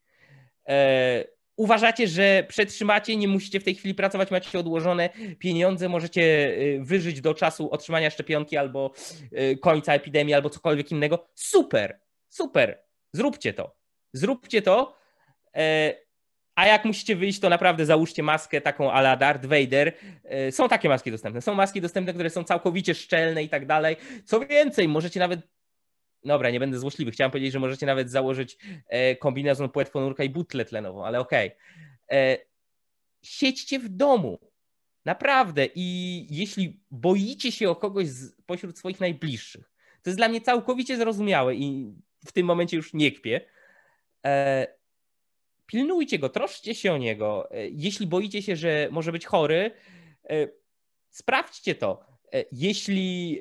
Speaker 2: E, uważacie, że przetrzymacie, nie musicie w tej chwili pracować, macie odłożone pieniądze, możecie e, wyżyć do czasu otrzymania szczepionki albo e, końca epidemii, albo cokolwiek innego. Super, super. Zróbcie to. Zróbcie to. A jak musicie wyjść, to naprawdę załóżcie maskę taką ala Darth Vader. Są takie maski dostępne. Są maski dostępne, które są całkowicie szczelne i tak dalej. Co więcej, możecie nawet Dobra, nie będę złośliwy. Chciałem powiedzieć, że możecie nawet założyć e, kombinezon płetwonurka i butlę tlenową, ale okej. Okay. E, siedźcie w domu. Naprawdę. I jeśli boicie się o kogoś z, pośród swoich najbliższych, to jest dla mnie całkowicie zrozumiałe i w tym momencie już nie kpię. E, pilnujcie go, troszczcie się o niego. Jeśli boicie się, że może być chory, sprawdźcie to. Jeśli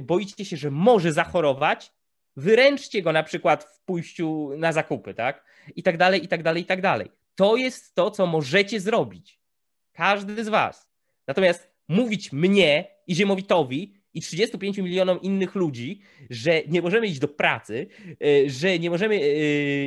Speaker 2: boicie się, że może zachorować, wyręczcie go na przykład w pójściu na zakupy, tak? I tak dalej, i tak dalej, i tak dalej. To jest to, co możecie zrobić. Każdy z was. Natomiast mówić mnie i Ziemowitowi i 35 milionom innych ludzi, że nie możemy iść do pracy, e, że nie możemy e,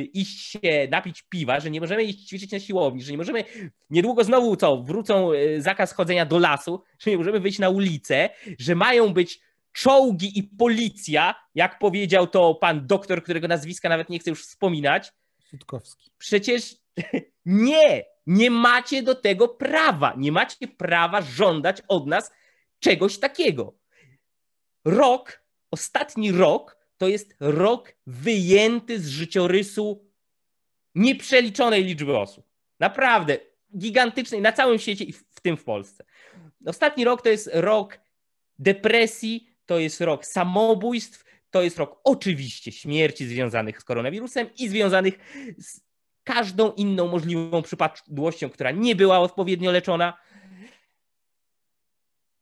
Speaker 2: iść się napić piwa, że nie możemy iść ćwiczyć na siłowni, że nie możemy niedługo znowu co, wrócą e, zakaz chodzenia do lasu, że nie możemy wyjść na ulicę, że mają być czołgi i policja, jak powiedział to pan doktor, którego nazwiska nawet nie chcę już wspominać.
Speaker 1: Sutkowski.
Speaker 2: Przecież [laughs] nie, nie macie do tego prawa. Nie macie prawa żądać od nas czegoś takiego. Rok, ostatni rok, to jest rok wyjęty z życiorysu nieprzeliczonej liczby osób. Naprawdę, gigantycznej na całym świecie i w tym w Polsce. Ostatni rok to jest rok depresji, to jest rok samobójstw, to jest rok oczywiście śmierci związanych z koronawirusem i związanych z każdą inną możliwą przypadłością, która nie była odpowiednio leczona.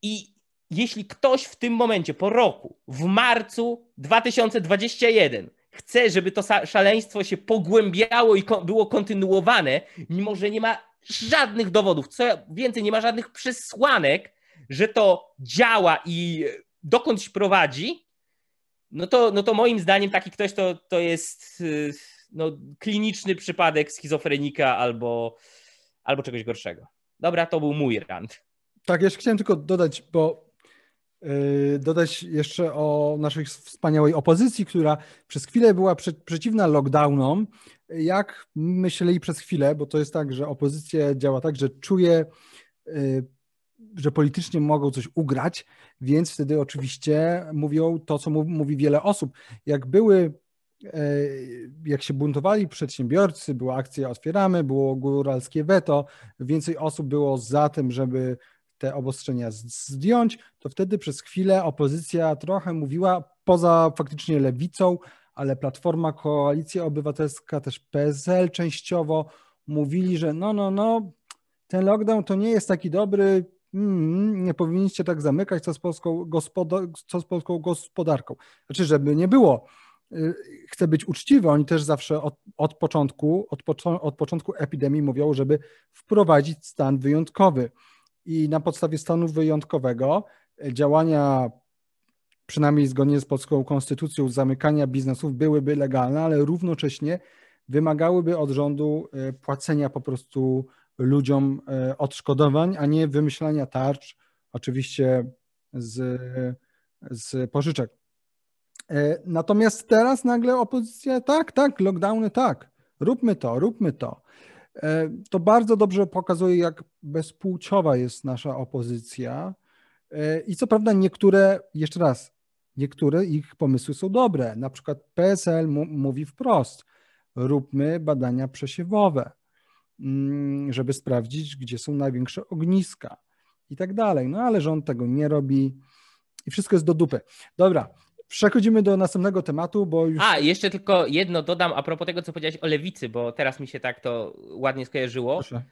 Speaker 2: I jeśli ktoś w tym momencie, po roku, w marcu 2021, chce, żeby to szaleństwo się pogłębiało i było kontynuowane, mimo że nie ma żadnych dowodów, co więcej, nie ma żadnych przesłanek, że to działa i dokądś prowadzi, no to, no to moim zdaniem taki ktoś to, to jest y, no, kliniczny przypadek schizofrenika albo, albo czegoś gorszego. Dobra, to był mój rant.
Speaker 1: Tak, jeszcze chciałem tylko dodać, bo yy, dodać jeszcze o naszej wspaniałej opozycji, która przez chwilę była prze, przeciwna lockdownom. Jak myśleli przez chwilę, bo to jest tak, że opozycja działa tak, że czuje yy, że politycznie mogą coś ugrać, więc wtedy oczywiście mówią to, co mówi wiele osób. Jak były, e, jak się buntowali przedsiębiorcy, była akcja Otwieramy, było góralskie weto, więcej osób było za tym, żeby te obostrzenia zdjąć, to wtedy przez chwilę opozycja trochę mówiła poza faktycznie lewicą, ale Platforma, Koalicja Obywatelska, też PSL częściowo mówili, że no, no, no, ten lockdown to nie jest taki dobry, mm, nie powinniście tak zamykać, co z, polską gospoda- co z polską gospodarką. Znaczy, żeby nie było, y, chcę być uczciwy, oni też zawsze od, od, początku, od, poczo- od początku epidemii mówią, żeby wprowadzić stan wyjątkowy. I na podstawie stanu wyjątkowego e, działania, przynajmniej zgodnie z polską konstytucją, zamykania biznesów byłyby legalne, ale równocześnie wymagałyby od rządu e, płacenia po prostu ludziom e, odszkodowań, a nie wymyślania tarcz, oczywiście z, z pożyczek. E, natomiast teraz nagle opozycja, tak, tak, lockdowny, tak, róbmy to, róbmy to. E, to bardzo dobrze pokazuje, jak bezpłciowa jest nasza opozycja. I co prawda niektóre, jeszcze raz, niektóre ich pomysły są dobre. Na przykład PSL mówi wprost, róbmy badania przesiewowe, żeby sprawdzić, gdzie są największe ogniska i tak dalej. No ale rząd tego nie robi i wszystko jest do dupy. Dobra, Przechodzimy do następnego tematu, bo już.
Speaker 2: A, jeszcze tylko jedno dodam a propos tego, co powiedziałeś o lewicy, bo teraz mi się tak to ładnie skojarzyło. Proszę.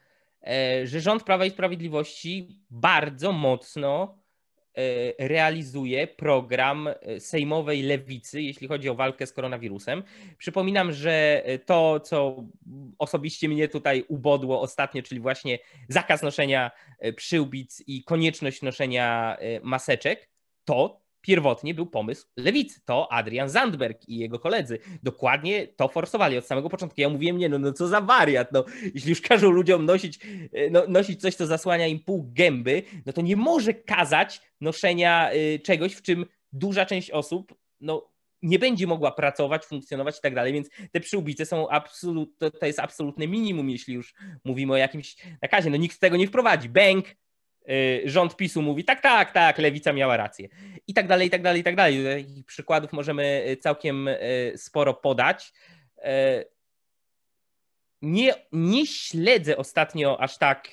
Speaker 2: E, że rząd Prawa i Sprawiedliwości bardzo mocno realizuje program e, sejmowej lewicy, jeśli chodzi o walkę z koronawirusem. Przypominam, że to, co osobiście mnie tutaj ubodło ostatnio, czyli właśnie zakaz noszenia przyłbic i konieczność noszenia maseczek, to pierwotnie był pomysł lewicy. To Adrian Zandberg i jego koledzy dokładnie to forsowali od samego początku. Ja mówiłem, nie no, no co za wariat, no jeśli już każą ludziom nosić, e, no, nosić coś, co zasłania im pół gęby, no to nie może kazać noszenia y, czegoś, w czym duża część osób, no nie będzie mogła pracować, funkcjonować i tak dalej, więc te przyłbice są absolut, to, to jest absolutne minimum, jeśli już mówimy o jakimś nakazie. No nikt tego nie wprowadzi. Bęk, rząd PiSu mówi tak, tak, tak, lewica miała rację. I tak dalej, i tak dalej, i tak dalej. Takich przykładów możemy y, całkiem y, sporo podać. Nie, nie śledzę ostatnio aż tak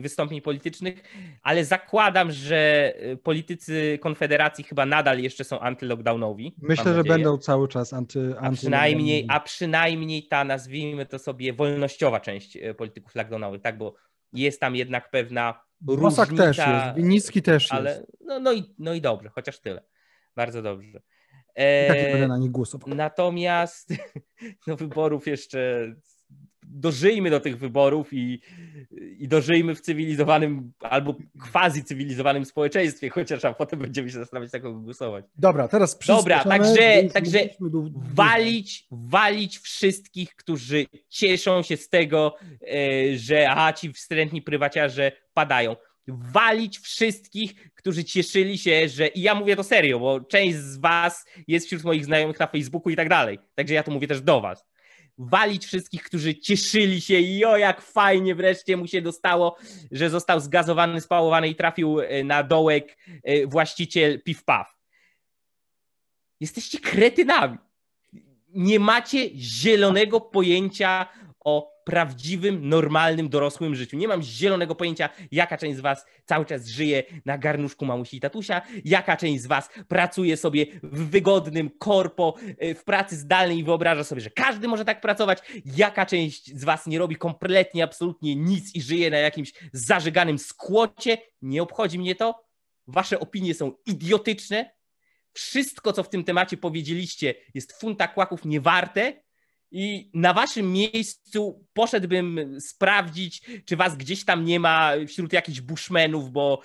Speaker 2: wystąpień politycznych, ale zakładam, że politycy Konfederacji chyba nadal jeszcze są antylockdownowi.
Speaker 1: Myślę, że będą cały czas anty, anty
Speaker 2: a przynajmniej, a przynajmniej ta, nazwijmy to sobie, wolnościowa część polityków lockdownowych, tak? Bo jest tam jednak pewna Bosak
Speaker 1: też jest, Winicki też
Speaker 2: ale,
Speaker 1: jest.
Speaker 2: No, no, i, no i dobrze, chociaż tyle. Bardzo dobrze.
Speaker 1: E, tak nie będę na nich głosował.
Speaker 2: Natomiast [laughs] no, wyborów jeszcze dożyjmy do tych wyborów i, i dożyjmy w cywilizowanym albo quasi cywilizowanym społeczeństwie, chociaż a potem będziemy się zastanawiać, jak głosować.
Speaker 1: Dobra, teraz
Speaker 2: Dobra, także, także walić, walić wszystkich, którzy cieszą się z tego, e, że aha, ci wstrętni prywaciarze padają walić wszystkich, którzy cieszyli się, że i ja mówię to serio, bo część z was jest wśród moich znajomych na Facebooku i tak dalej. Także ja to mówię też do was walić wszystkich, którzy cieszyli się i o jak fajnie wreszcie mu się dostało, że został zgazowany, spałowany i trafił e, na dołek e, właściciel Piw Paw. Jesteście kretynami. Nie macie zielonego pojęcia o prawdziwym, normalnym, dorosłym życiu. Nie mam zielonego pojęcia, jaka część z was cały czas żyje na garnuszku mamusi i tatusia, jaka część z was pracuje sobie w wygodnym korpo, e, w pracy zdalnej i wyobraża sobie, że każdy może tak pracować, jaka część z was nie robi kompletnie, absolutnie nic i żyje na jakimś zażyganym skłocie. Nie obchodzi mnie to. Wasze opinie są idiotyczne. Wszystko, co w tym temacie powiedzieliście, jest funta kłaków niewarte i na waszym miejscu poszedłbym sprawdzić, czy was gdzieś tam nie ma wśród jakichś bushmenów, bo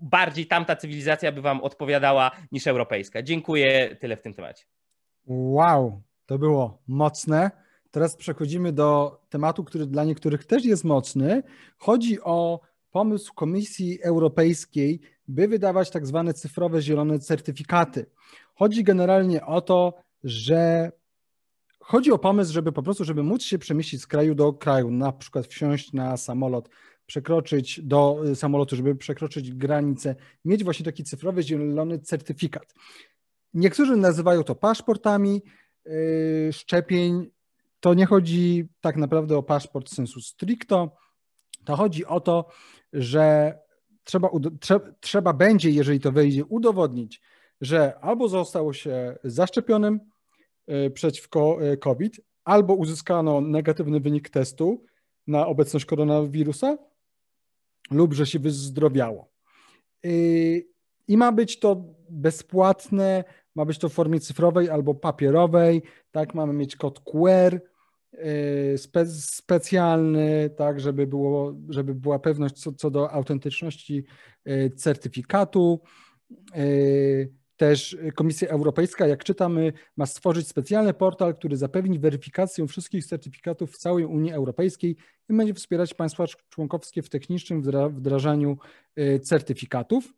Speaker 2: bardziej tamta cywilizacja by wam odpowiadała niż europejska. Dziękuję, tyle w tym temacie.
Speaker 1: Wow, to było mocne. Teraz przechodzimy do tematu, który dla niektórych też jest mocny. Chodzi o pomysł Komisji Europejskiej, by wydawać tak zwane cyfrowe zielone certyfikaty. Chodzi generalnie o to, że Chodzi o pomysł, żeby po prostu, żeby móc się przemieścić z kraju do kraju, na przykład wsiąść na samolot, przekroczyć do y, samolotu, żeby przekroczyć granicę, mieć właśnie taki cyfrowy, zielony certyfikat. Niektórzy nazywają to paszportami yy, szczepień. To nie chodzi tak naprawdę o paszport sensu stricto. To chodzi o to, że trzeba, trzeba, trzeba będzie, jeżeli to wejdzie, udowodnić, że albo zostało się zaszczepionym, przeciwko e, COVID, albo uzyskano negatywny wynik testu na obecność koronawirusa, lub że się wyzdrowiało. E, I ma być to bezpłatne, ma być to w formie cyfrowej albo papierowej, tak, mamy mieć kod QR spe, specjalny, tak, żeby, było, żeby była pewność co, co do autentyczności certyfikatu. Też Komisja Europejska, jak czytamy, ma stworzyć specjalny portal, który zapewni weryfikację wszystkich certyfikatów w całej Unii Europejskiej i będzie wspierać państwa członkowskie w technicznym wdrażaniu y, certyfikatów.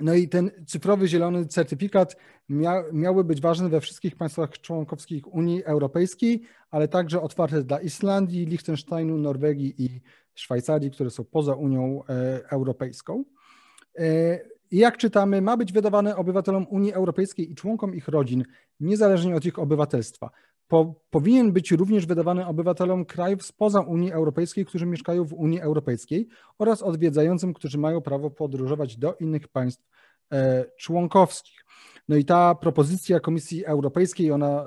Speaker 1: No i ten cyfrowy zielony certyfikat mia, miały być ważny we wszystkich państwach członkowskich Unii Europejskiej, ale także otwarte dla Islandii, Liechtensteinu, Norwegii i Szwajcarii, które są poza Unią e, Europejską. Jak czytamy, ma być wydawane obywatelom Unii Europejskiej i członkom ich rodzin, niezależnie od ich obywatelstwa. Po, powinien być również wydawany obywatelom krajów spoza Unii Europejskiej, którzy mieszkają w Unii Europejskiej oraz odwiedzającym, którzy mają prawo podróżować do innych państw e, członkowskich. No i ta propozycja Komisji Europejskiej, ona,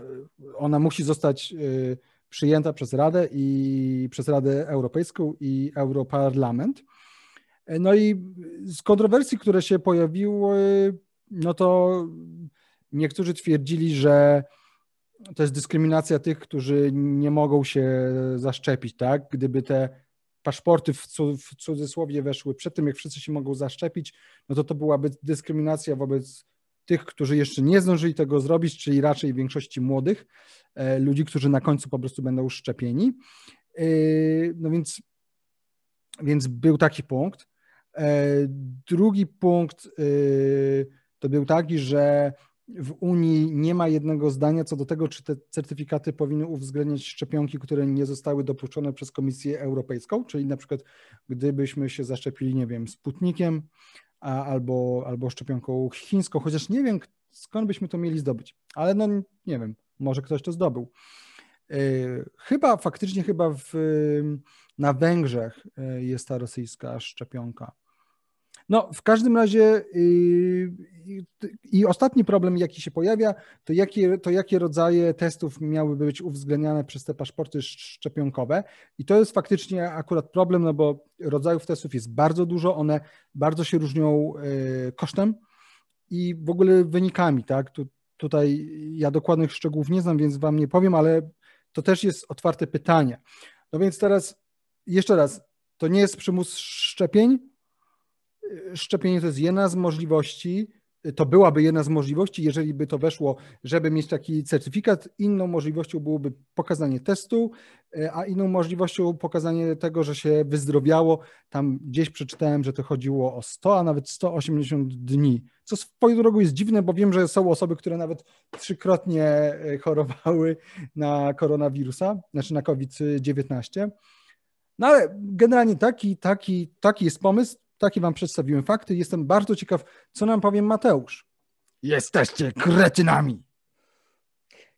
Speaker 1: ona musi zostać e, przyjęta przez Radę i przez Radę Europejską i Europarlament. No i z kontrowersji, które się pojawiły, no to niektórzy twierdzili, że to jest dyskryminacja tych, którzy nie mogą się zaszczepić, tak? Gdyby te paszporty w, w cudzysłowie weszły przed tym, jak wszyscy się mogą zaszczepić, no to to byłaby dyskryminacja wobec tych, którzy jeszcze nie zdążyli tego zrobić, czyli raczej większości młodych e, ludzi, którzy na końcu po prostu będą szczepieni. E, no więc, więc był taki punkt. E, drugi punkt to był taki, że w Unii nie ma jednego zdania co do tego, czy te certyfikaty powinny uwzględniać szczepionki, które nie zostały dopuszczone przez Komisję Europejską, czyli na przykład gdybyśmy się zaszczepili, nie wiem, Sputnikiem albo, albo szczepionką chińską, chociaż nie wiem skąd byśmy to mieli zdobyć, ale no nie wiem, może ktoś to zdobył. E, chyba faktycznie chyba w, na Węgrzech e, jest ta rosyjska szczepionka. No, w każdym razie yy, i ostatni problem, jaki się pojawia, to jakie, to jakie rodzaje testów miałyby być uwzględniane przez te paszporty szczepionkowe. I to jest faktycznie akurat problem, no bo rodzajów testów jest bardzo dużo, one bardzo się różnią yy, kosztem i w ogóle wynikami, tak? Tu, tutaj ja dokładnych szczegółów nie znam, więc wam nie powiem, ale to też jest otwarte pytanie. No więc teraz jeszcze raz, to nie jest przymus szczepień, szczepienie to jest jedna z możliwości, to byłaby jedna z możliwości, jeżeli by to weszło, żeby mieć taki certyfikat. Inną możliwością byłoby pokazanie testu, e, a inną możliwością pokazanie tego, że się wyzdrowiało. Tam gdzieś przeczytałem, że to chodziło o 100, a nawet 180 dni. Co swoją drogą jest dziwne, bo wiem, że są osoby, które nawet trzykrotnie e, chorowały na koronawirusa, znaczy na COVID-19. No ale generalnie taki, taki, taki jest pomysł. Takie wam przedstawiłem fakty. Jestem bardzo ciekaw, co nam powie Mateusz. Jesteście kretynami.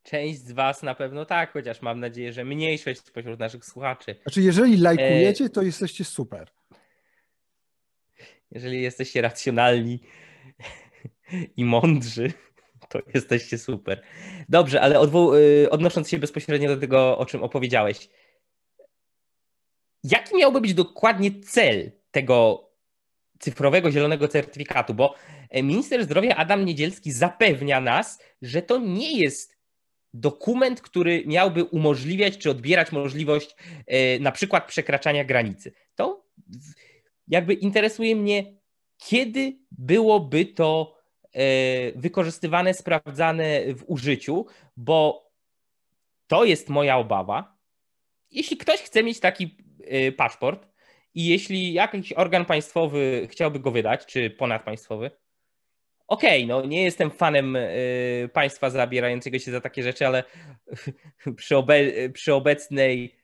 Speaker 2: Część z was na pewno tak, chociaż mam nadzieję, że mniejszość spośród naszych słuchaczy.
Speaker 1: Znaczy, jeżeli lajkujecie, to jesteście super.
Speaker 2: Jeżeli jesteście racjonalni [laughs] i mądrzy, to jesteście super. Dobrze, ale y, odnosząc się bezpośrednio do tego, o czym opowiedziałeś, jaki miałby być dokładnie cel tego cyfrowego zielonego certyfikatu, bo e, minister zdrowia Adam Niedzielski zapewnia nas, że to nie jest dokument, który miałby umożliwiać czy odbierać możliwość e, na przykład przekraczania granicy. To jakby interesuje mnie, kiedy byłoby to e, wykorzystywane, sprawdzane w użyciu, bo to jest moja obawa. Jeśli ktoś chce mieć taki paszport, i jeśli jakiś organ państwowy chciałby go wydać, czy ponadpaństwowy, okej, okay, no nie jestem fanem y, państwa zabierającego się za takie rzeczy, ale [laughs] przy, obe przy obecnej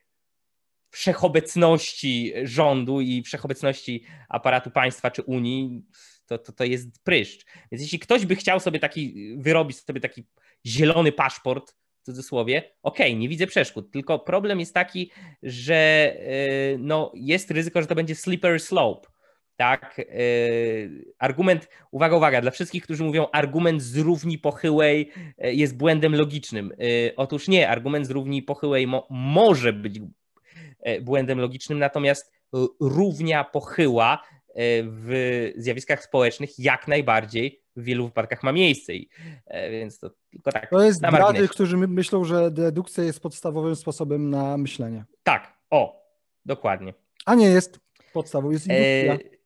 Speaker 2: wszechobecności rządu i wszechobecności aparatu państwa czy Unii, to, to, to jest pryszcz. Więc jeśli ktoś by chciał sobie taki, wyrobić sobie taki zielony paszport, cudzysłowie, okej, okay, nie widzę przeszkód, tylko problem jest taki, że e, no, jest ryzyko, że to będzie slippery slope. Tak, e, argument, uwaga, uwaga, dla wszystkich, którzy mówią, argument z równi pochyłej e, jest błędem logicznym. Otóż nie, argument z równi pochyłej mo może być błędem logicznym, natomiast równia pochyła w zjawiskach społecznych jak najbardziej w wielu wypadkach ma miejsce. I, e, więc to tylko tak.
Speaker 1: To jest dla tych, którzy myślą, że dedukcja jest podstawowym sposobem na myślenie.
Speaker 2: Tak, o, dokładnie.
Speaker 1: A nie jest podstawą, jest indukcja. E...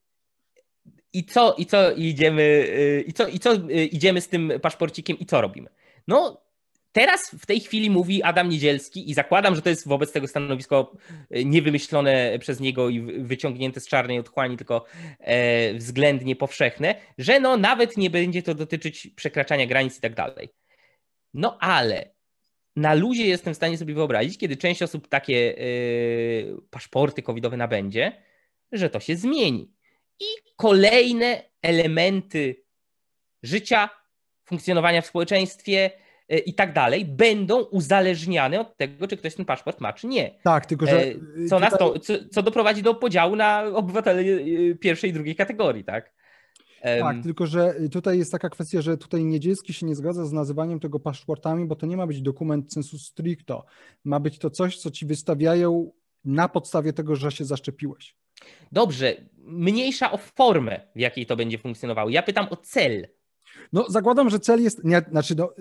Speaker 2: I co, i co idziemy, e, i co, i co e, idziemy z tym paszporcikiem i co robimy? No, Teraz w tej chwili mówi Adam Niedzielski i zakładam, że to jest wobec tego stanowisko e, niewymyślone przez niego i wyciągnięte z czarnej otchłani, tylko e, względnie powszechne, że no nawet nie będzie to dotyczyć przekraczania granic i tak dalej. No ale na luzie jestem w stanie sobie wyobrazić, kiedy część osób takie e, paszporty covidowe nabędzie, że to się zmieni. I kolejne elementy życia, funkcjonowania w społeczeństwie, i tak dalej, będą uzależniane od tego, czy ktoś ten paszport ma, czy nie.
Speaker 1: Tak, tylko że.
Speaker 2: E, co, nas to, co, co doprowadzi do podziału na obywateli e, pierwszej i drugiej kategorii, tak?
Speaker 1: Tak, tylko że tutaj jest taka kwestia, że tutaj Niedzielski się nie zgadza z nazywaniem tego paszportami, bo to nie ma być dokument sensu stricto. Ma być to coś, co ci wystawiają na podstawie tego, że się zaszczepiłeś.
Speaker 2: Dobrze, mniejsza o formę, w jakiej to będzie funkcjonowało. Ja pytam o cel.
Speaker 1: No, zakładam, że cel jest, nie, znaczy no,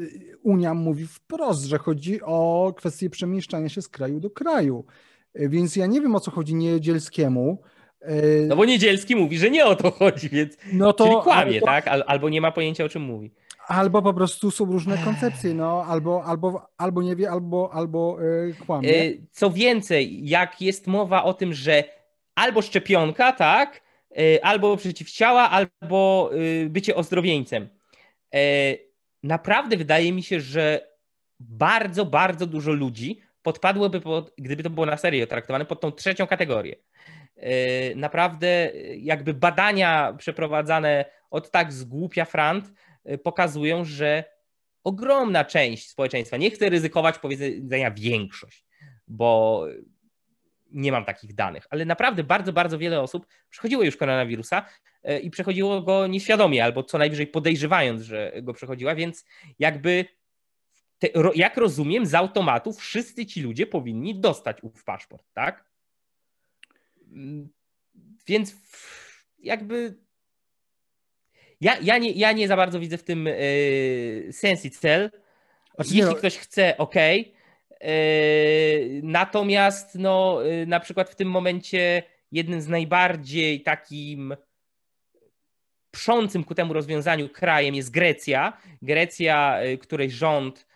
Speaker 1: Unia mówi wprost, że chodzi o kwestię przemieszczania się z kraju do kraju. Więc ja nie wiem, o co chodzi Niedzielskiemu.
Speaker 2: No bo Niedzielski mówi, że nie o to chodzi, więc no to, czyli kłamie, to... tak? Albo nie ma pojęcia, o czym mówi.
Speaker 1: Albo po prostu są różne koncepcje, no, albo, albo, albo nie wie, albo, albo yy, kłamie. E,
Speaker 2: co więcej, jak jest mowa o tym, że albo szczepionka, tak, e, albo przeciwciała, albo bycie ozdrowieńcem E, naprawdę wydaje mi się, że bardzo, bardzo dużo ludzi podpadłoby, pod, gdyby to było na serio traktowane, pod tą trzecią kategorię. E, naprawdę jakby badania przeprowadzane od tak z głupia frant e, pokazują, że ogromna część społeczeństwa, nie chcę ryzykować powiedzenia większość, bo nie mam takich danych, ale naprawdę bardzo, bardzo wiele osób przechodziło już koronawirusa e, i przechodziło go nieświadomie, albo co najwyżej podejrzewając, że go przechodziła, więc jakby te, jak rozumiem, z automatu wszyscy ci ludzie powinni dostać ów paszport, tak? Mm, więc jakby ja, ja, nie, ja nie za bardzo widzę w tym yy, sens i cel. Znaczy, Jeśli no... ktoś chce, ok, Yy, natomiast no, yy, na przykład w tym momencie jednym z najbardziej takim przącym ku temu rozwiązaniu krajem jest Grecja. Grecja, yy, której rząd,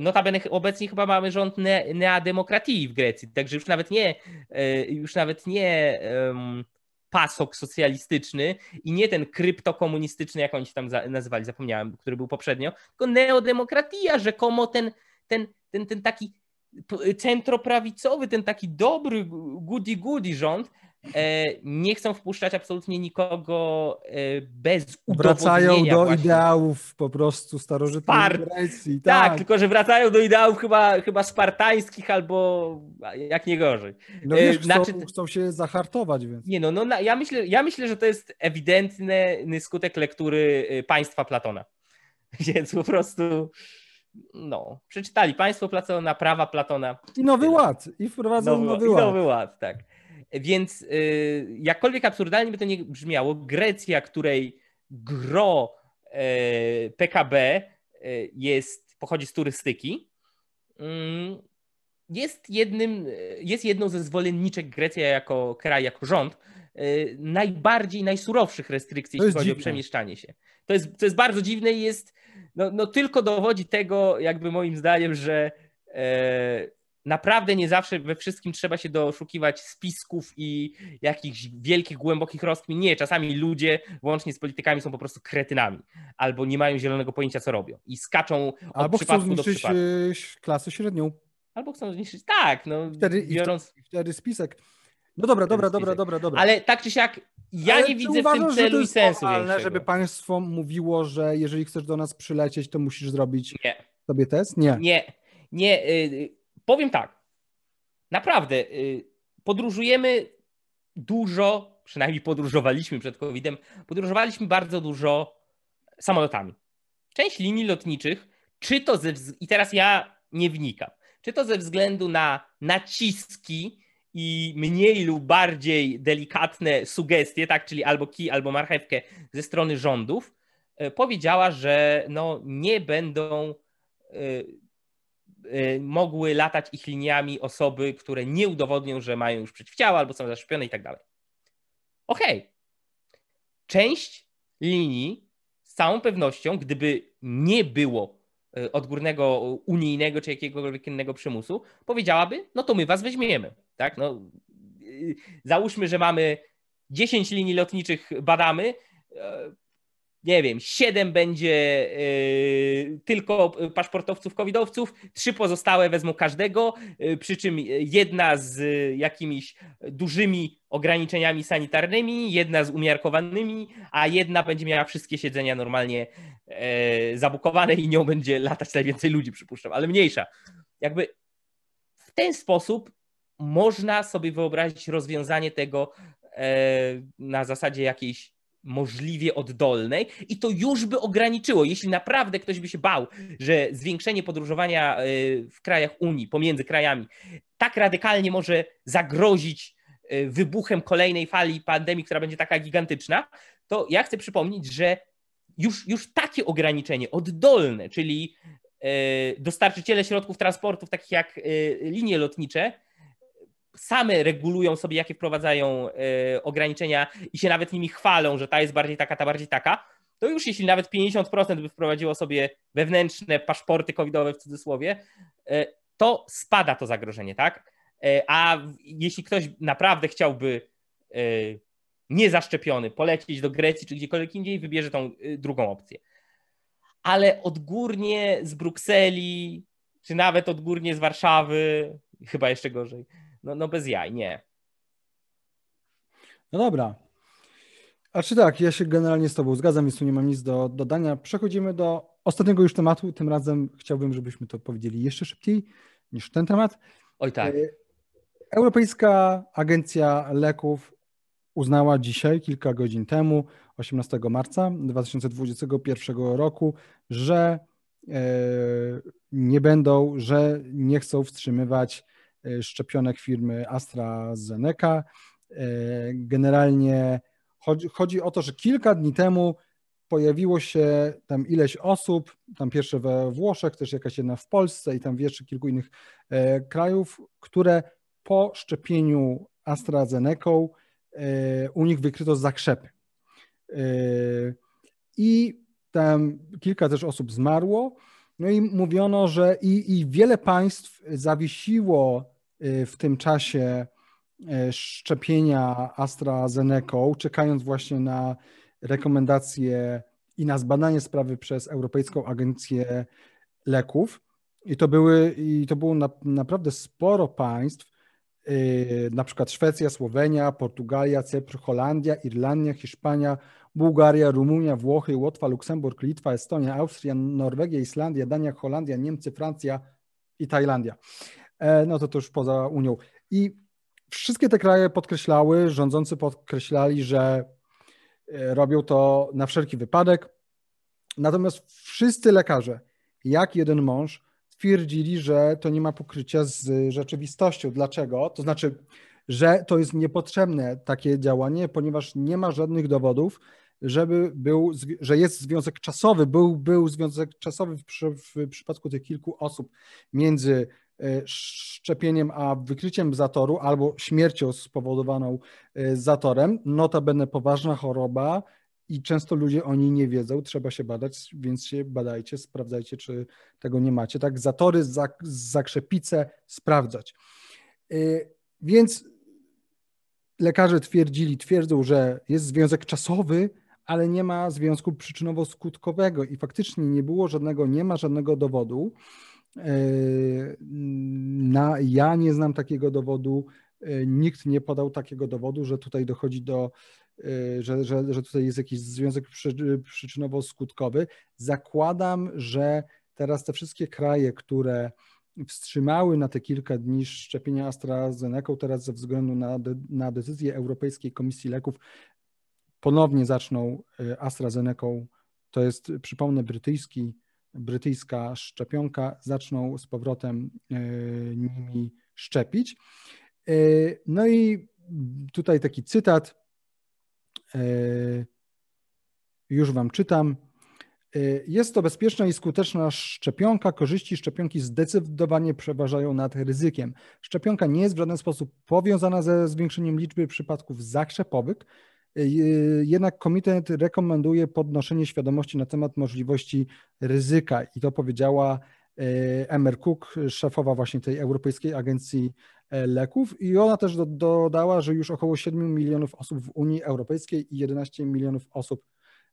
Speaker 2: notabene obecnie chyba mamy rząd ne, neademokratii w Grecji, także już nawet nie, już nawet nie um, pasok socjalistyczny i nie ten kryptokomunistyczny, jak oni się tam nazywali, zapomniałem, który był poprzednio, tylko neodemokratia, rzekomo ten, ten ten, ten taki centroprawicowy, ten taki dobry goody-goody rząd, nie chcą wpuszczać absolutnie nikogo e, bez
Speaker 1: Wracają do właśnie. ideałów po prostu starożytnej Spart- Grecji.
Speaker 2: Tak. tak. tylko że wracają do ideałów chyba, chyba spartańskich albo jak nie gorzej.
Speaker 1: No wiesz, znaczy, chcą, chcą się zahartować, więc...
Speaker 2: Nie no, no ja, myślę, ja myślę, że to jest ewidentny skutek lektury państwa Platona. [laughs] Więc po prostu no, przeczytali państwo Platona, prawa Platona.
Speaker 1: I nowy ład. I wprowadzą nowy, nowy ład.
Speaker 2: I nowy ład, tak. Więc y, jakkolwiek absurdalnie by to nie brzmiało, Grecja, której gro y, PKB y, jest, pochodzi z turystyki, mm, jest jednym, jest jedną ze zwolenniczek Grecja jako kraj, jako rząd, y, najbardziej, najsurowszych restrykcji, jeśli chodzi dziwne. o przemieszczanie się. To jest, to jest bardzo dziwne i jest no, no tylko dowodzi tego, jakby moim zdaniem, że e, naprawdę nie zawsze we wszystkim trzeba się doszukiwać spisków i jakichś wielkich, głębokich rozkmin. Nie, czasami ludzie, łącznie z politykami, są po prostu kretynami albo nie mają zielonego pojęcia, co robią i skaczą od albo przypadku do przypadku.
Speaker 1: klasę średnią.
Speaker 2: Albo chcą zniszczyć, tak, no
Speaker 1: wtedy, biorąc... wtedy spisek. No dobra, dobra, dobra, dobra, dobra.
Speaker 2: Ale tak czy siak, ja Ale nie widzę uważasz, w tym celu i sensu
Speaker 1: normalne, żeby państwo mówiło, że jeżeli chcesz do nas przylecieć, to musisz zrobić
Speaker 2: nie.
Speaker 1: sobie test? Nie.
Speaker 2: Nie, nie. Powiem tak. Naprawdę, yy, podróżujemy dużo, przynajmniej podróżowaliśmy przed COVID-em, podróżowaliśmy bardzo dużo samolotami. Część linii lotniczych, czy to ze, i teraz ja nie wnikam, czy to ze względu na naciski, i mniej lub bardziej delikatne sugestie, tak, czyli albo kij, albo marchewkę ze strony rządów, e, powiedziała, że no, nie będą e, mogły latać ich liniami osoby, które nie udowodnią, że mają już przeciwciała albo są zaszczepione i tak dalej. Okej. Okay. Część linii z całą pewnością, gdyby nie było odgórnego unijnego czy jakiegokolwiek innego przymusu, powiedziałaby, no to my was weźmiemy. Tak? No, załóżmy, że mamy 10 linii lotniczych badamy, nie wiem, 7 będzie yy, tylko paszportowców covidowców, trzy pozostałe wezmą każdego, yy, przy czym jedna z yy, jakimiś dużymi ograniczeniami sanitarnymi, jedna z umiarkowanymi, a jedna będzie miała wszystkie siedzenia normalnie yy, zabukowane i nią będzie latać najwięcej ludzi, przypuszczam, ale mniejsza. Jakby w ten sposób można sobie wyobrazić rozwiązanie tego yy, na zasadzie jakiejś możliwie oddolnej i to już by ograniczyło, jeśli naprawdę ktoś by się bał, że zwiększenie podróżowania y, w krajach Unii, pomiędzy krajami, tak radykalnie może zagrozić y, wybuchem kolejnej fali pandemii, która będzie taka gigantyczna, to ja chcę przypomnieć, że już, już takie ograniczenie oddolne, czyli y, dostarczyciele środków transportu, takich jak linie lotnicze, same regulują sobie, jakie wprowadzają e, ograniczenia i się nawet nimi chwalą, że ta jest bardziej taka, ta bardziej taka, to już jeśli nawet 50% by wprowadziło sobie wewnętrzne paszporty covidowe w cudzysłowie, e, to spada to zagrożenie, tak? E, a jeśli ktoś naprawdę chciałby niezaszczepiony polecieć do Grecji czy gdziekolwiek indziej, wybierze tą drugą opcję. Ale odgórnie z Brukseli, czy nawet odgórnie z Warszawy, chyba jeszcze gorzej, no, no bez jaj, nie.
Speaker 1: No dobra. A czy tak, ja się generalnie z Tobą zgadzam, więc tu nie mam nic do dodania. Przechodzimy do ostatniego już tematu. Tym razem chciałbym, żebyśmy to powiedzieli jeszcze szybciej niż ten temat.
Speaker 2: Oj tak. E,
Speaker 1: Europejska Agencja Leków uznała dzisiaj, kilka godzin temu, 18 marca 2021 roku, że e, nie będą, że nie chcą wstrzymywać szczepionek firmy AstraZeneca. E, generalnie chodzi, chodzi o to, że kilka dni temu pojawiło się tam ileś osób, tam pierwsze we Włoszech, też jakaś jedna w Polsce i tam jeszcze kilku innych e, krajów, które po szczepieniu AstraZeneca u nich wykryto zakrzepy. I tam kilka też osób zmarło. No i mówiono, że i, i wiele państw zawiesiło w tym czasie y, szczepienia AstraZeneca, czekając właśnie na rekomendacje i na zbadanie sprawy przez Europejską Agencję Leków. I to, były, i to było na, naprawdę sporo państw, yy, na przykład Szwecja, Słowenia, Portugalia, Cypr, Holandia, Irlandia, Hiszpania, Bułgaria, Rumunia, Włochy, Łotwa, Luksemburg, Litwa, Estonia, Austria, Norwegia, Islandia, Dania, Holandia, Niemcy, Francja i Tajlandia. E, no to to już poza Unią. I wszystkie te kraje podkreślały, rządzący podkreślali, że e, robią to na wszelki wypadek. Natomiast wszyscy lekarze, jak jeden mąż, twierdzili, że to nie ma pokrycia z rzeczywistością. Dlaczego? To znaczy, że to jest niepotrzebne takie działanie, ponieważ nie ma żadnych dowodów, żeby był, że jest związek czasowy, był, był związek czasowy w, w przypadku tych kilku osób między szczepieniem a wykryciem zatoru albo śmiercią spowodowaną e, zatorem. Notabene poważna choroba i często ludzie o niej nie wiedzą, trzeba się badać, więc się badajcie, sprawdzajcie, czy tego nie macie. Tak, zatory, zakrzepice sprawdzać. E, więc lekarze twierdzili, twierdzą, że jest związek czasowy, ale nie ma związku przyczynowo-skutkowego i faktycznie nie było żadnego, nie ma żadnego dowodu, na, ja nie znam takiego dowodu, yy, nikt nie podał takiego dowodu, że tutaj dochodzi do, yy, że, że, że tutaj jest jakiś związek przyczynowo-skutkowy. Zakładam, że teraz te wszystkie kraje, które wstrzymały na te kilka dni szczepienia AstraZeneca, teraz ze względu na, na decyzję Europejskiej Komisji Leków ponownie zaczną AstraZeneca, to jest, przypomnę, brytyjski brytyjska szczepionka, zaczną z powrotem e, nimi szczepić. E, no i tutaj taki cytat, e, już Wam czytam. Jest to bezpieczna i skuteczna szczepionka. Korzyści szczepionki zdecydowanie przeważają nad ryzykiem. Szczepionka nie jest w żaden sposób powiązana ze zwiększeniem liczby przypadków zakrzepowych, jednak komitet rekomenduje podnoszenie świadomości na temat możliwości ryzyka i to powiedziała Emer Cook, szefowa właśnie tej Europejskiej Agencji Leków i ona też dodała, że już około 7 milionów osób w Unii Europejskiej i 11 milionów osób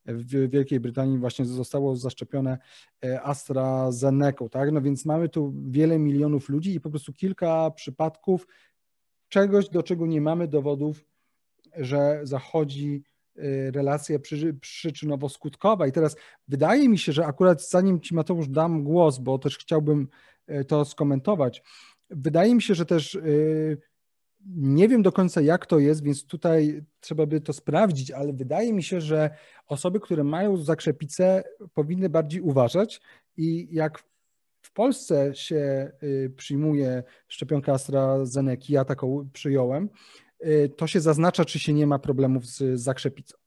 Speaker 1: w Wielkiej Brytanii właśnie zostało zaszczepione AstraZeneca, tak? No więc mamy tu wiele milionów ludzi i po prostu kilka przypadków czegoś, do czego nie mamy dowodów, że zachodzi e, relacja przyczynowo-skutkowa. I teraz wydaje mi się, że akurat zanim Ci Mateusz dam głos, bo też chciałbym e, to skomentować, wydaje mi się, że też nie wiem do końca, jak to jest, więc tutaj trzeba by to sprawdzić, ale wydaje mi się, że osoby, które mają zakrzepicę, powinny bardziej uważać i jak w Polsce się y, przyjmuje szczepionkę AstraZeneca, ja taką przyjąłem, y, to się zaznacza, czy się nie ma problemów z zakrzepicą.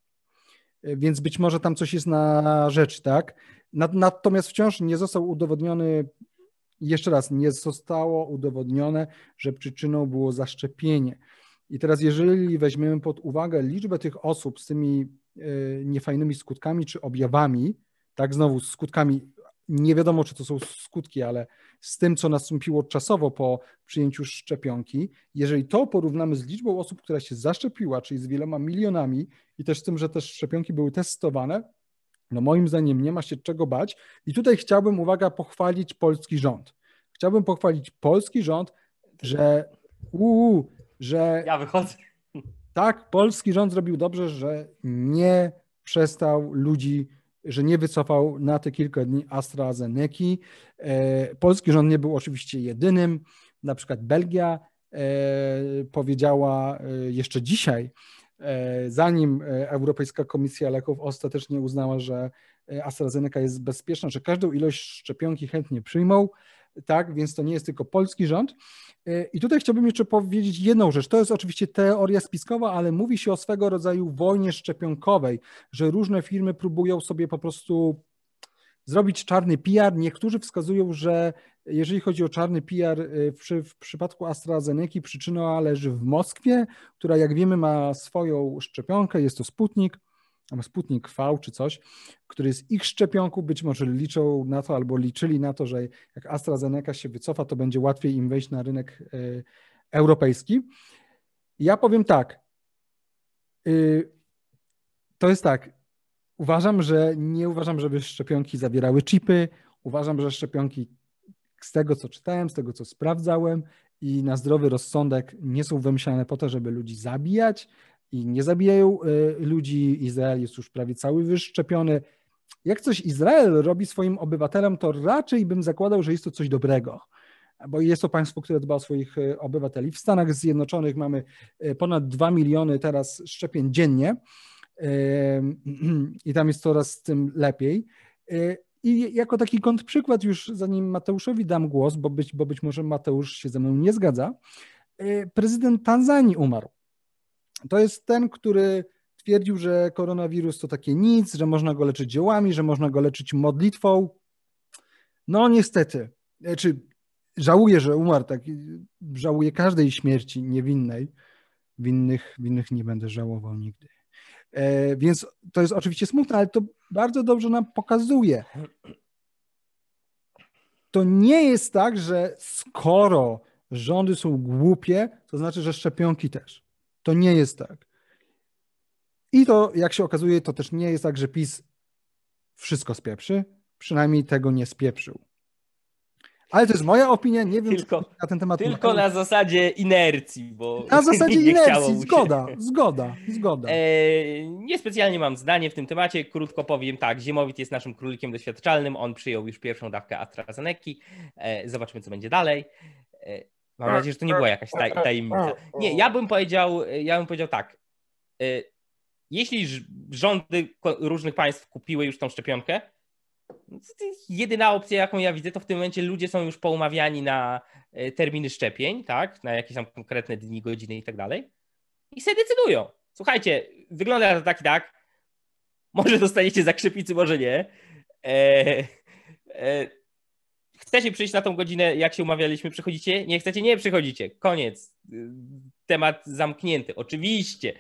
Speaker 1: Y, więc być może tam coś jest na rzecz, tak? Natomiast wciąż nie został udowodniony jeszcze raz, nie zostało udowodnione, że przyczyną było zaszczepienie. I teraz, jeżeli weźmiemy pod uwagę liczbę tych osób z tymi e, niefajnymi skutkami czy objawami, tak znowu skutkami, nie wiadomo czy to są skutki, ale z tym, co nastąpiło czasowo po przyjęciu szczepionki, jeżeli to porównamy z liczbą osób, która się zaszczepiła, czyli z wieloma milionami i też z tym, że te szczepionki były testowane, no moim zdaniem nie ma się czego bać. I tutaj chciałbym, uwaga, pochwalić polski rząd. Chciałbym pochwalić polski rząd, że uu, że
Speaker 2: ja wychodzę.
Speaker 1: Tak, polski rząd zrobił dobrze, że nie przestał ludzi, że nie wycofał na te kilka dni AstraZeneca. E, polski rząd nie był oczywiście jedynym. Na przykład Belgia e, powiedziała e, jeszcze dzisiaj, zanim Europejska Komisja Leków ostatecznie uznała, że AstraZeneca jest bezpieczna, że każdą ilość szczepionki chętnie przyjmą, tak, więc to nie jest tylko polski rząd. I tutaj chciałbym jeszcze powiedzieć jedną rzecz. To jest oczywiście teoria spiskowa, ale mówi się o swego rodzaju wojnie szczepionkowej, że różne firmy próbują sobie po prostu zrobić czarny PR. Niektórzy wskazują, że jeżeli chodzi o czarny PR, y, w, w przypadku AstraZeneca przyczyna leży w Moskwie, która jak wiemy ma swoją szczepionkę, jest to Sputnik, albo Sputnik V czy coś, który jest ich szczepionką, być może liczą na to albo liczyli na to, że jak AstraZeneca się wycofa, to będzie łatwiej im wejść na rynek y, europejski. Ja powiem tak, y, to jest tak, uważam, że nie uważam, żeby szczepionki zawierały chipy, uważam, że szczepionki z tego, co czytałem, z tego, co sprawdzałem i na zdrowy rozsądek nie są wymyślane po to, żeby ludzi zabijać i nie zabijają y, ludzi. Izrael jest już prawie cały wyszczepiony. Jak coś Izrael robi swoim obywatelom, to raczej bym zakładał, że jest to coś dobrego bo jest to państwo, które dba o swoich y, obywateli. W Stanach Zjednoczonych mamy y, ponad 2 miliony teraz szczepień dziennie [clears throat] i tam jest coraz tym lepiej. I jako taki kontrprzykład, już zanim Mateuszowi dam głos, bo być, bo być może Mateusz się ze mną nie zgadza, prezydent Tanzanii umarł. To jest ten, który twierdził, że koronawirus to takie nic, że można go leczyć dziełami, że można go leczyć modlitwą. No niestety, czy żałuję, że umarł, tak, żałuję każdej śmierci niewinnej. Winnych, winnych nie będę żałował nigdy. E, więc to jest oczywiście smutne, ale to bardzo dobrze nam pokazuje. To nie jest tak, że skoro rządy są głupie, to znaczy, że szczepionki też. To nie jest tak. I to, jak się okazuje, to też nie jest tak, że PiS wszystko spieprzy. Przynajmniej tego nie spieprzył. Ale to jest moja opinia, nie wiem
Speaker 2: tylko,
Speaker 1: na ten temat.
Speaker 2: Tylko na zasadzie inercji, bo.
Speaker 1: Na [laughs] zasadzie inercji, zgoda, zgoda, zgoda. E,
Speaker 2: niespecjalnie mam zdanie w tym temacie. Krótko powiem tak: Ziemowit jest naszym królikiem doświadczalnym. On przyjął już pierwszą dawkę AstraZeneca. E, zobaczymy, co będzie dalej. E, mam nadzieję, że to nie była jakaś taj, tajemnica. Nie, ja bym powiedział, ja bym powiedział tak. E, jeśli rządy różnych państw kupiły już tą szczepionkę, jedyna opcja, jaką ja widzę, to w tym momencie ludzie są już poumawiani na e, terminy szczepień, tak? Na jakieś tam konkretne dni, godziny i tak dalej. I sobie decydują. Słuchajcie, wygląda to tak i tak. Może dostaniecie zakrzepicy, może nie. E, e, chcecie przyjść na tą godzinę, jak się umawialiśmy, przychodzicie? Nie chcecie? Nie przychodzicie. Koniec. Temat zamknięty. Oczywiście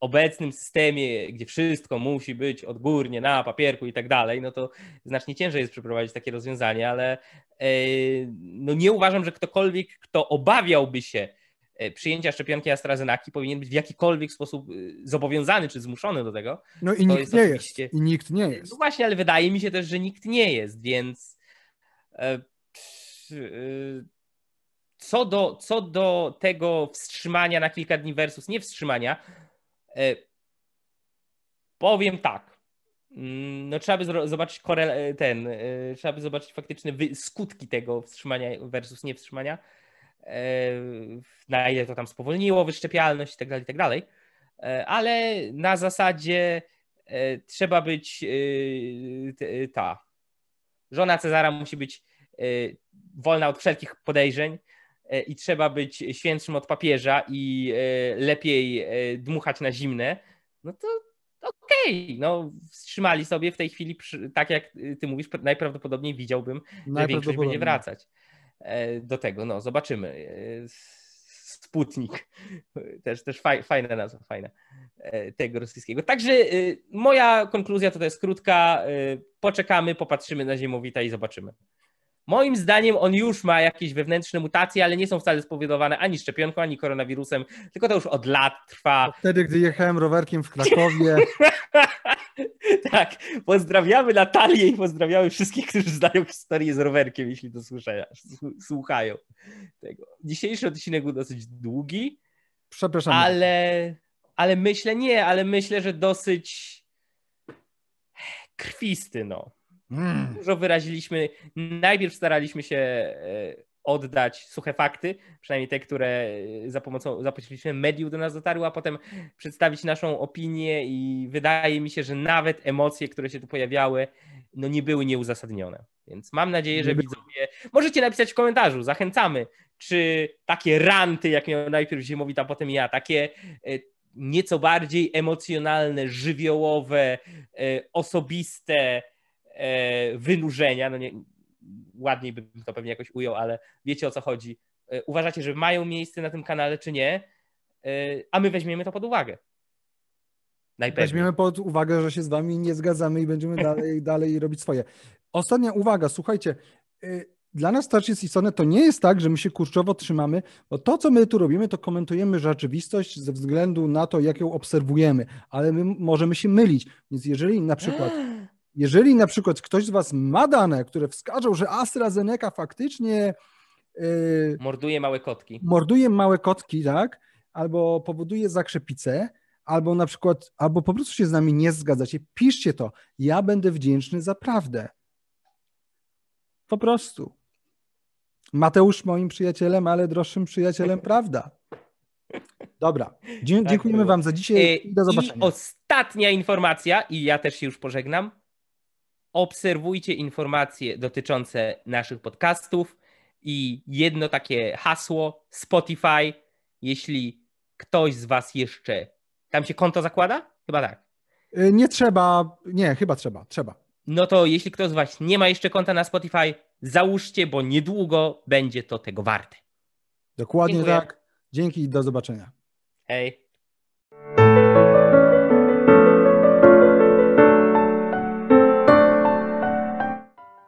Speaker 2: obecnym systemie, gdzie wszystko musi być odgórnie na papierku i tak dalej, no to znacznie ciężej jest przeprowadzić takie rozwiązanie, ale e, no nie uważam, że ktokolwiek, kto obawiałby się e, przyjęcia szczepionki AstraZeneca powinien być w jakikolwiek sposób e, zobowiązany czy zmuszony do tego.
Speaker 1: No i nikt jest nie oczywiście... jest. I nikt nie jest.
Speaker 2: No właśnie, ale wydaje mi się też, że nikt nie jest, więc co do, co do tego wstrzymania na kilka dni versus nie wstrzymania, E, powiem tak. Mm, no, trzeba by zobaczyć korel- ten, e, trzeba by zobaczyć faktyczne skutki tego wstrzymania versus nie wstrzymania. E, na ile to tam spowolniło wyszczepialność i tak dalej, i tak. Ale na zasadzie trzeba być ta. Żona Cezara musi być wolna od wszelkich podejrzeń E, i trzeba być świętszym od papieża i e, lepiej e, dmuchać na zimne, no to okej, okay. no wstrzymali sobie w tej chwili, tak jak ty mówisz, najprawdopodobniej widziałbym, że większość będzie wracać do tego, no zobaczymy. Sputnik, też, też fajna nazwa, fajna tego rosyjskiego. Także moja konkluzja to jest krótka, poczekamy, popatrzymy na Ziemowita i zobaczymy. Moim zdaniem on już ma jakieś wewnętrzne mutacje, ale nie są wcale spowodowane ani szczepionką, ani koronawirusem, tylko to już od lat trwa.
Speaker 1: Wtedy, gdy jechałem rowerkiem w Krakowie. [laughs]
Speaker 2: tak, pozdrawiamy Natalię i pozdrawiamy wszystkich, którzy znają historię z rowerkiem, jeśli to słuchają tego. Dzisiejszy odcinek był dosyć długi.
Speaker 1: Przepraszam.
Speaker 2: Ale, ale myślę, nie, ale myślę, że dosyć krwisty, no. Mm. Dużo wyraziliśmy. Najpierw staraliśmy się e, oddać suche fakty, przynajmniej te, które za pomocą zapośrednictwem mediów do nas dotarły, a potem przedstawić naszą opinię i wydaje mi się, że nawet emocje, które się tu pojawiały, no nie były nieuzasadnione. Więc mam nadzieję, że widzowie. Możecie napisać w komentarzu, zachęcamy, czy takie ranty, jak miał najpierw Ziemowit, a potem ja, takie e, nieco bardziej emocjonalne, żywiołowe, e, osobiste, E, wynurzenia, no nie, ładniej bym to pewnie jakoś ujął, ale wiecie o co chodzi. E, uważacie, że mają miejsce na tym kanale, czy nie? E, a my weźmiemy to pod uwagę.
Speaker 1: Najpewniej. Weźmiemy pod uwagę, że się z wami nie zgadzamy i będziemy dalej, [laughs] dalej robić swoje. Ostatnia uwaga, słuchajcie. Dla nas jest istotne, to nie jest tak, że my się kurczowo trzymamy, bo to, co my tu robimy, to komentujemy rzeczywistość ze względu na to, jak ją obserwujemy, ale my możemy się mylić. Więc jeżeli na przykład [gasps] jeżeli na przykład ktoś z Was ma dane, które wskażą, że AstraZeneca faktycznie
Speaker 2: yy, morduje małe kotki,
Speaker 1: morduje małe kotki, tak, albo powoduje zakrzepicę, albo na przykład, albo po prostu się z nami nie zgadzacie, piszcie to. Ja będę wdzięczny za prawdę. Po prostu. Mateusz moim przyjacielem, ale droższym przyjacielem, prawda? Dobra. Dzie tak dziękujemy Wam za dzisiaj e, i do zobaczenia.
Speaker 2: I ostatnia informacja, i ja też się już pożegnam obserwujcie informacje dotyczące naszych podcastów i jedno takie hasło Spotify, jeśli ktoś z Was jeszcze. Tam się konto zakłada? Chyba tak.
Speaker 1: Y, nie trzeba, nie, chyba trzeba, trzeba.
Speaker 2: No to jeśli ktoś z Was nie ma jeszcze konta na Spotify, załóżcie, bo niedługo będzie to tego warte.
Speaker 1: Dokładnie Dziękuję. tak. Dzięki i do zobaczenia.
Speaker 2: Hej.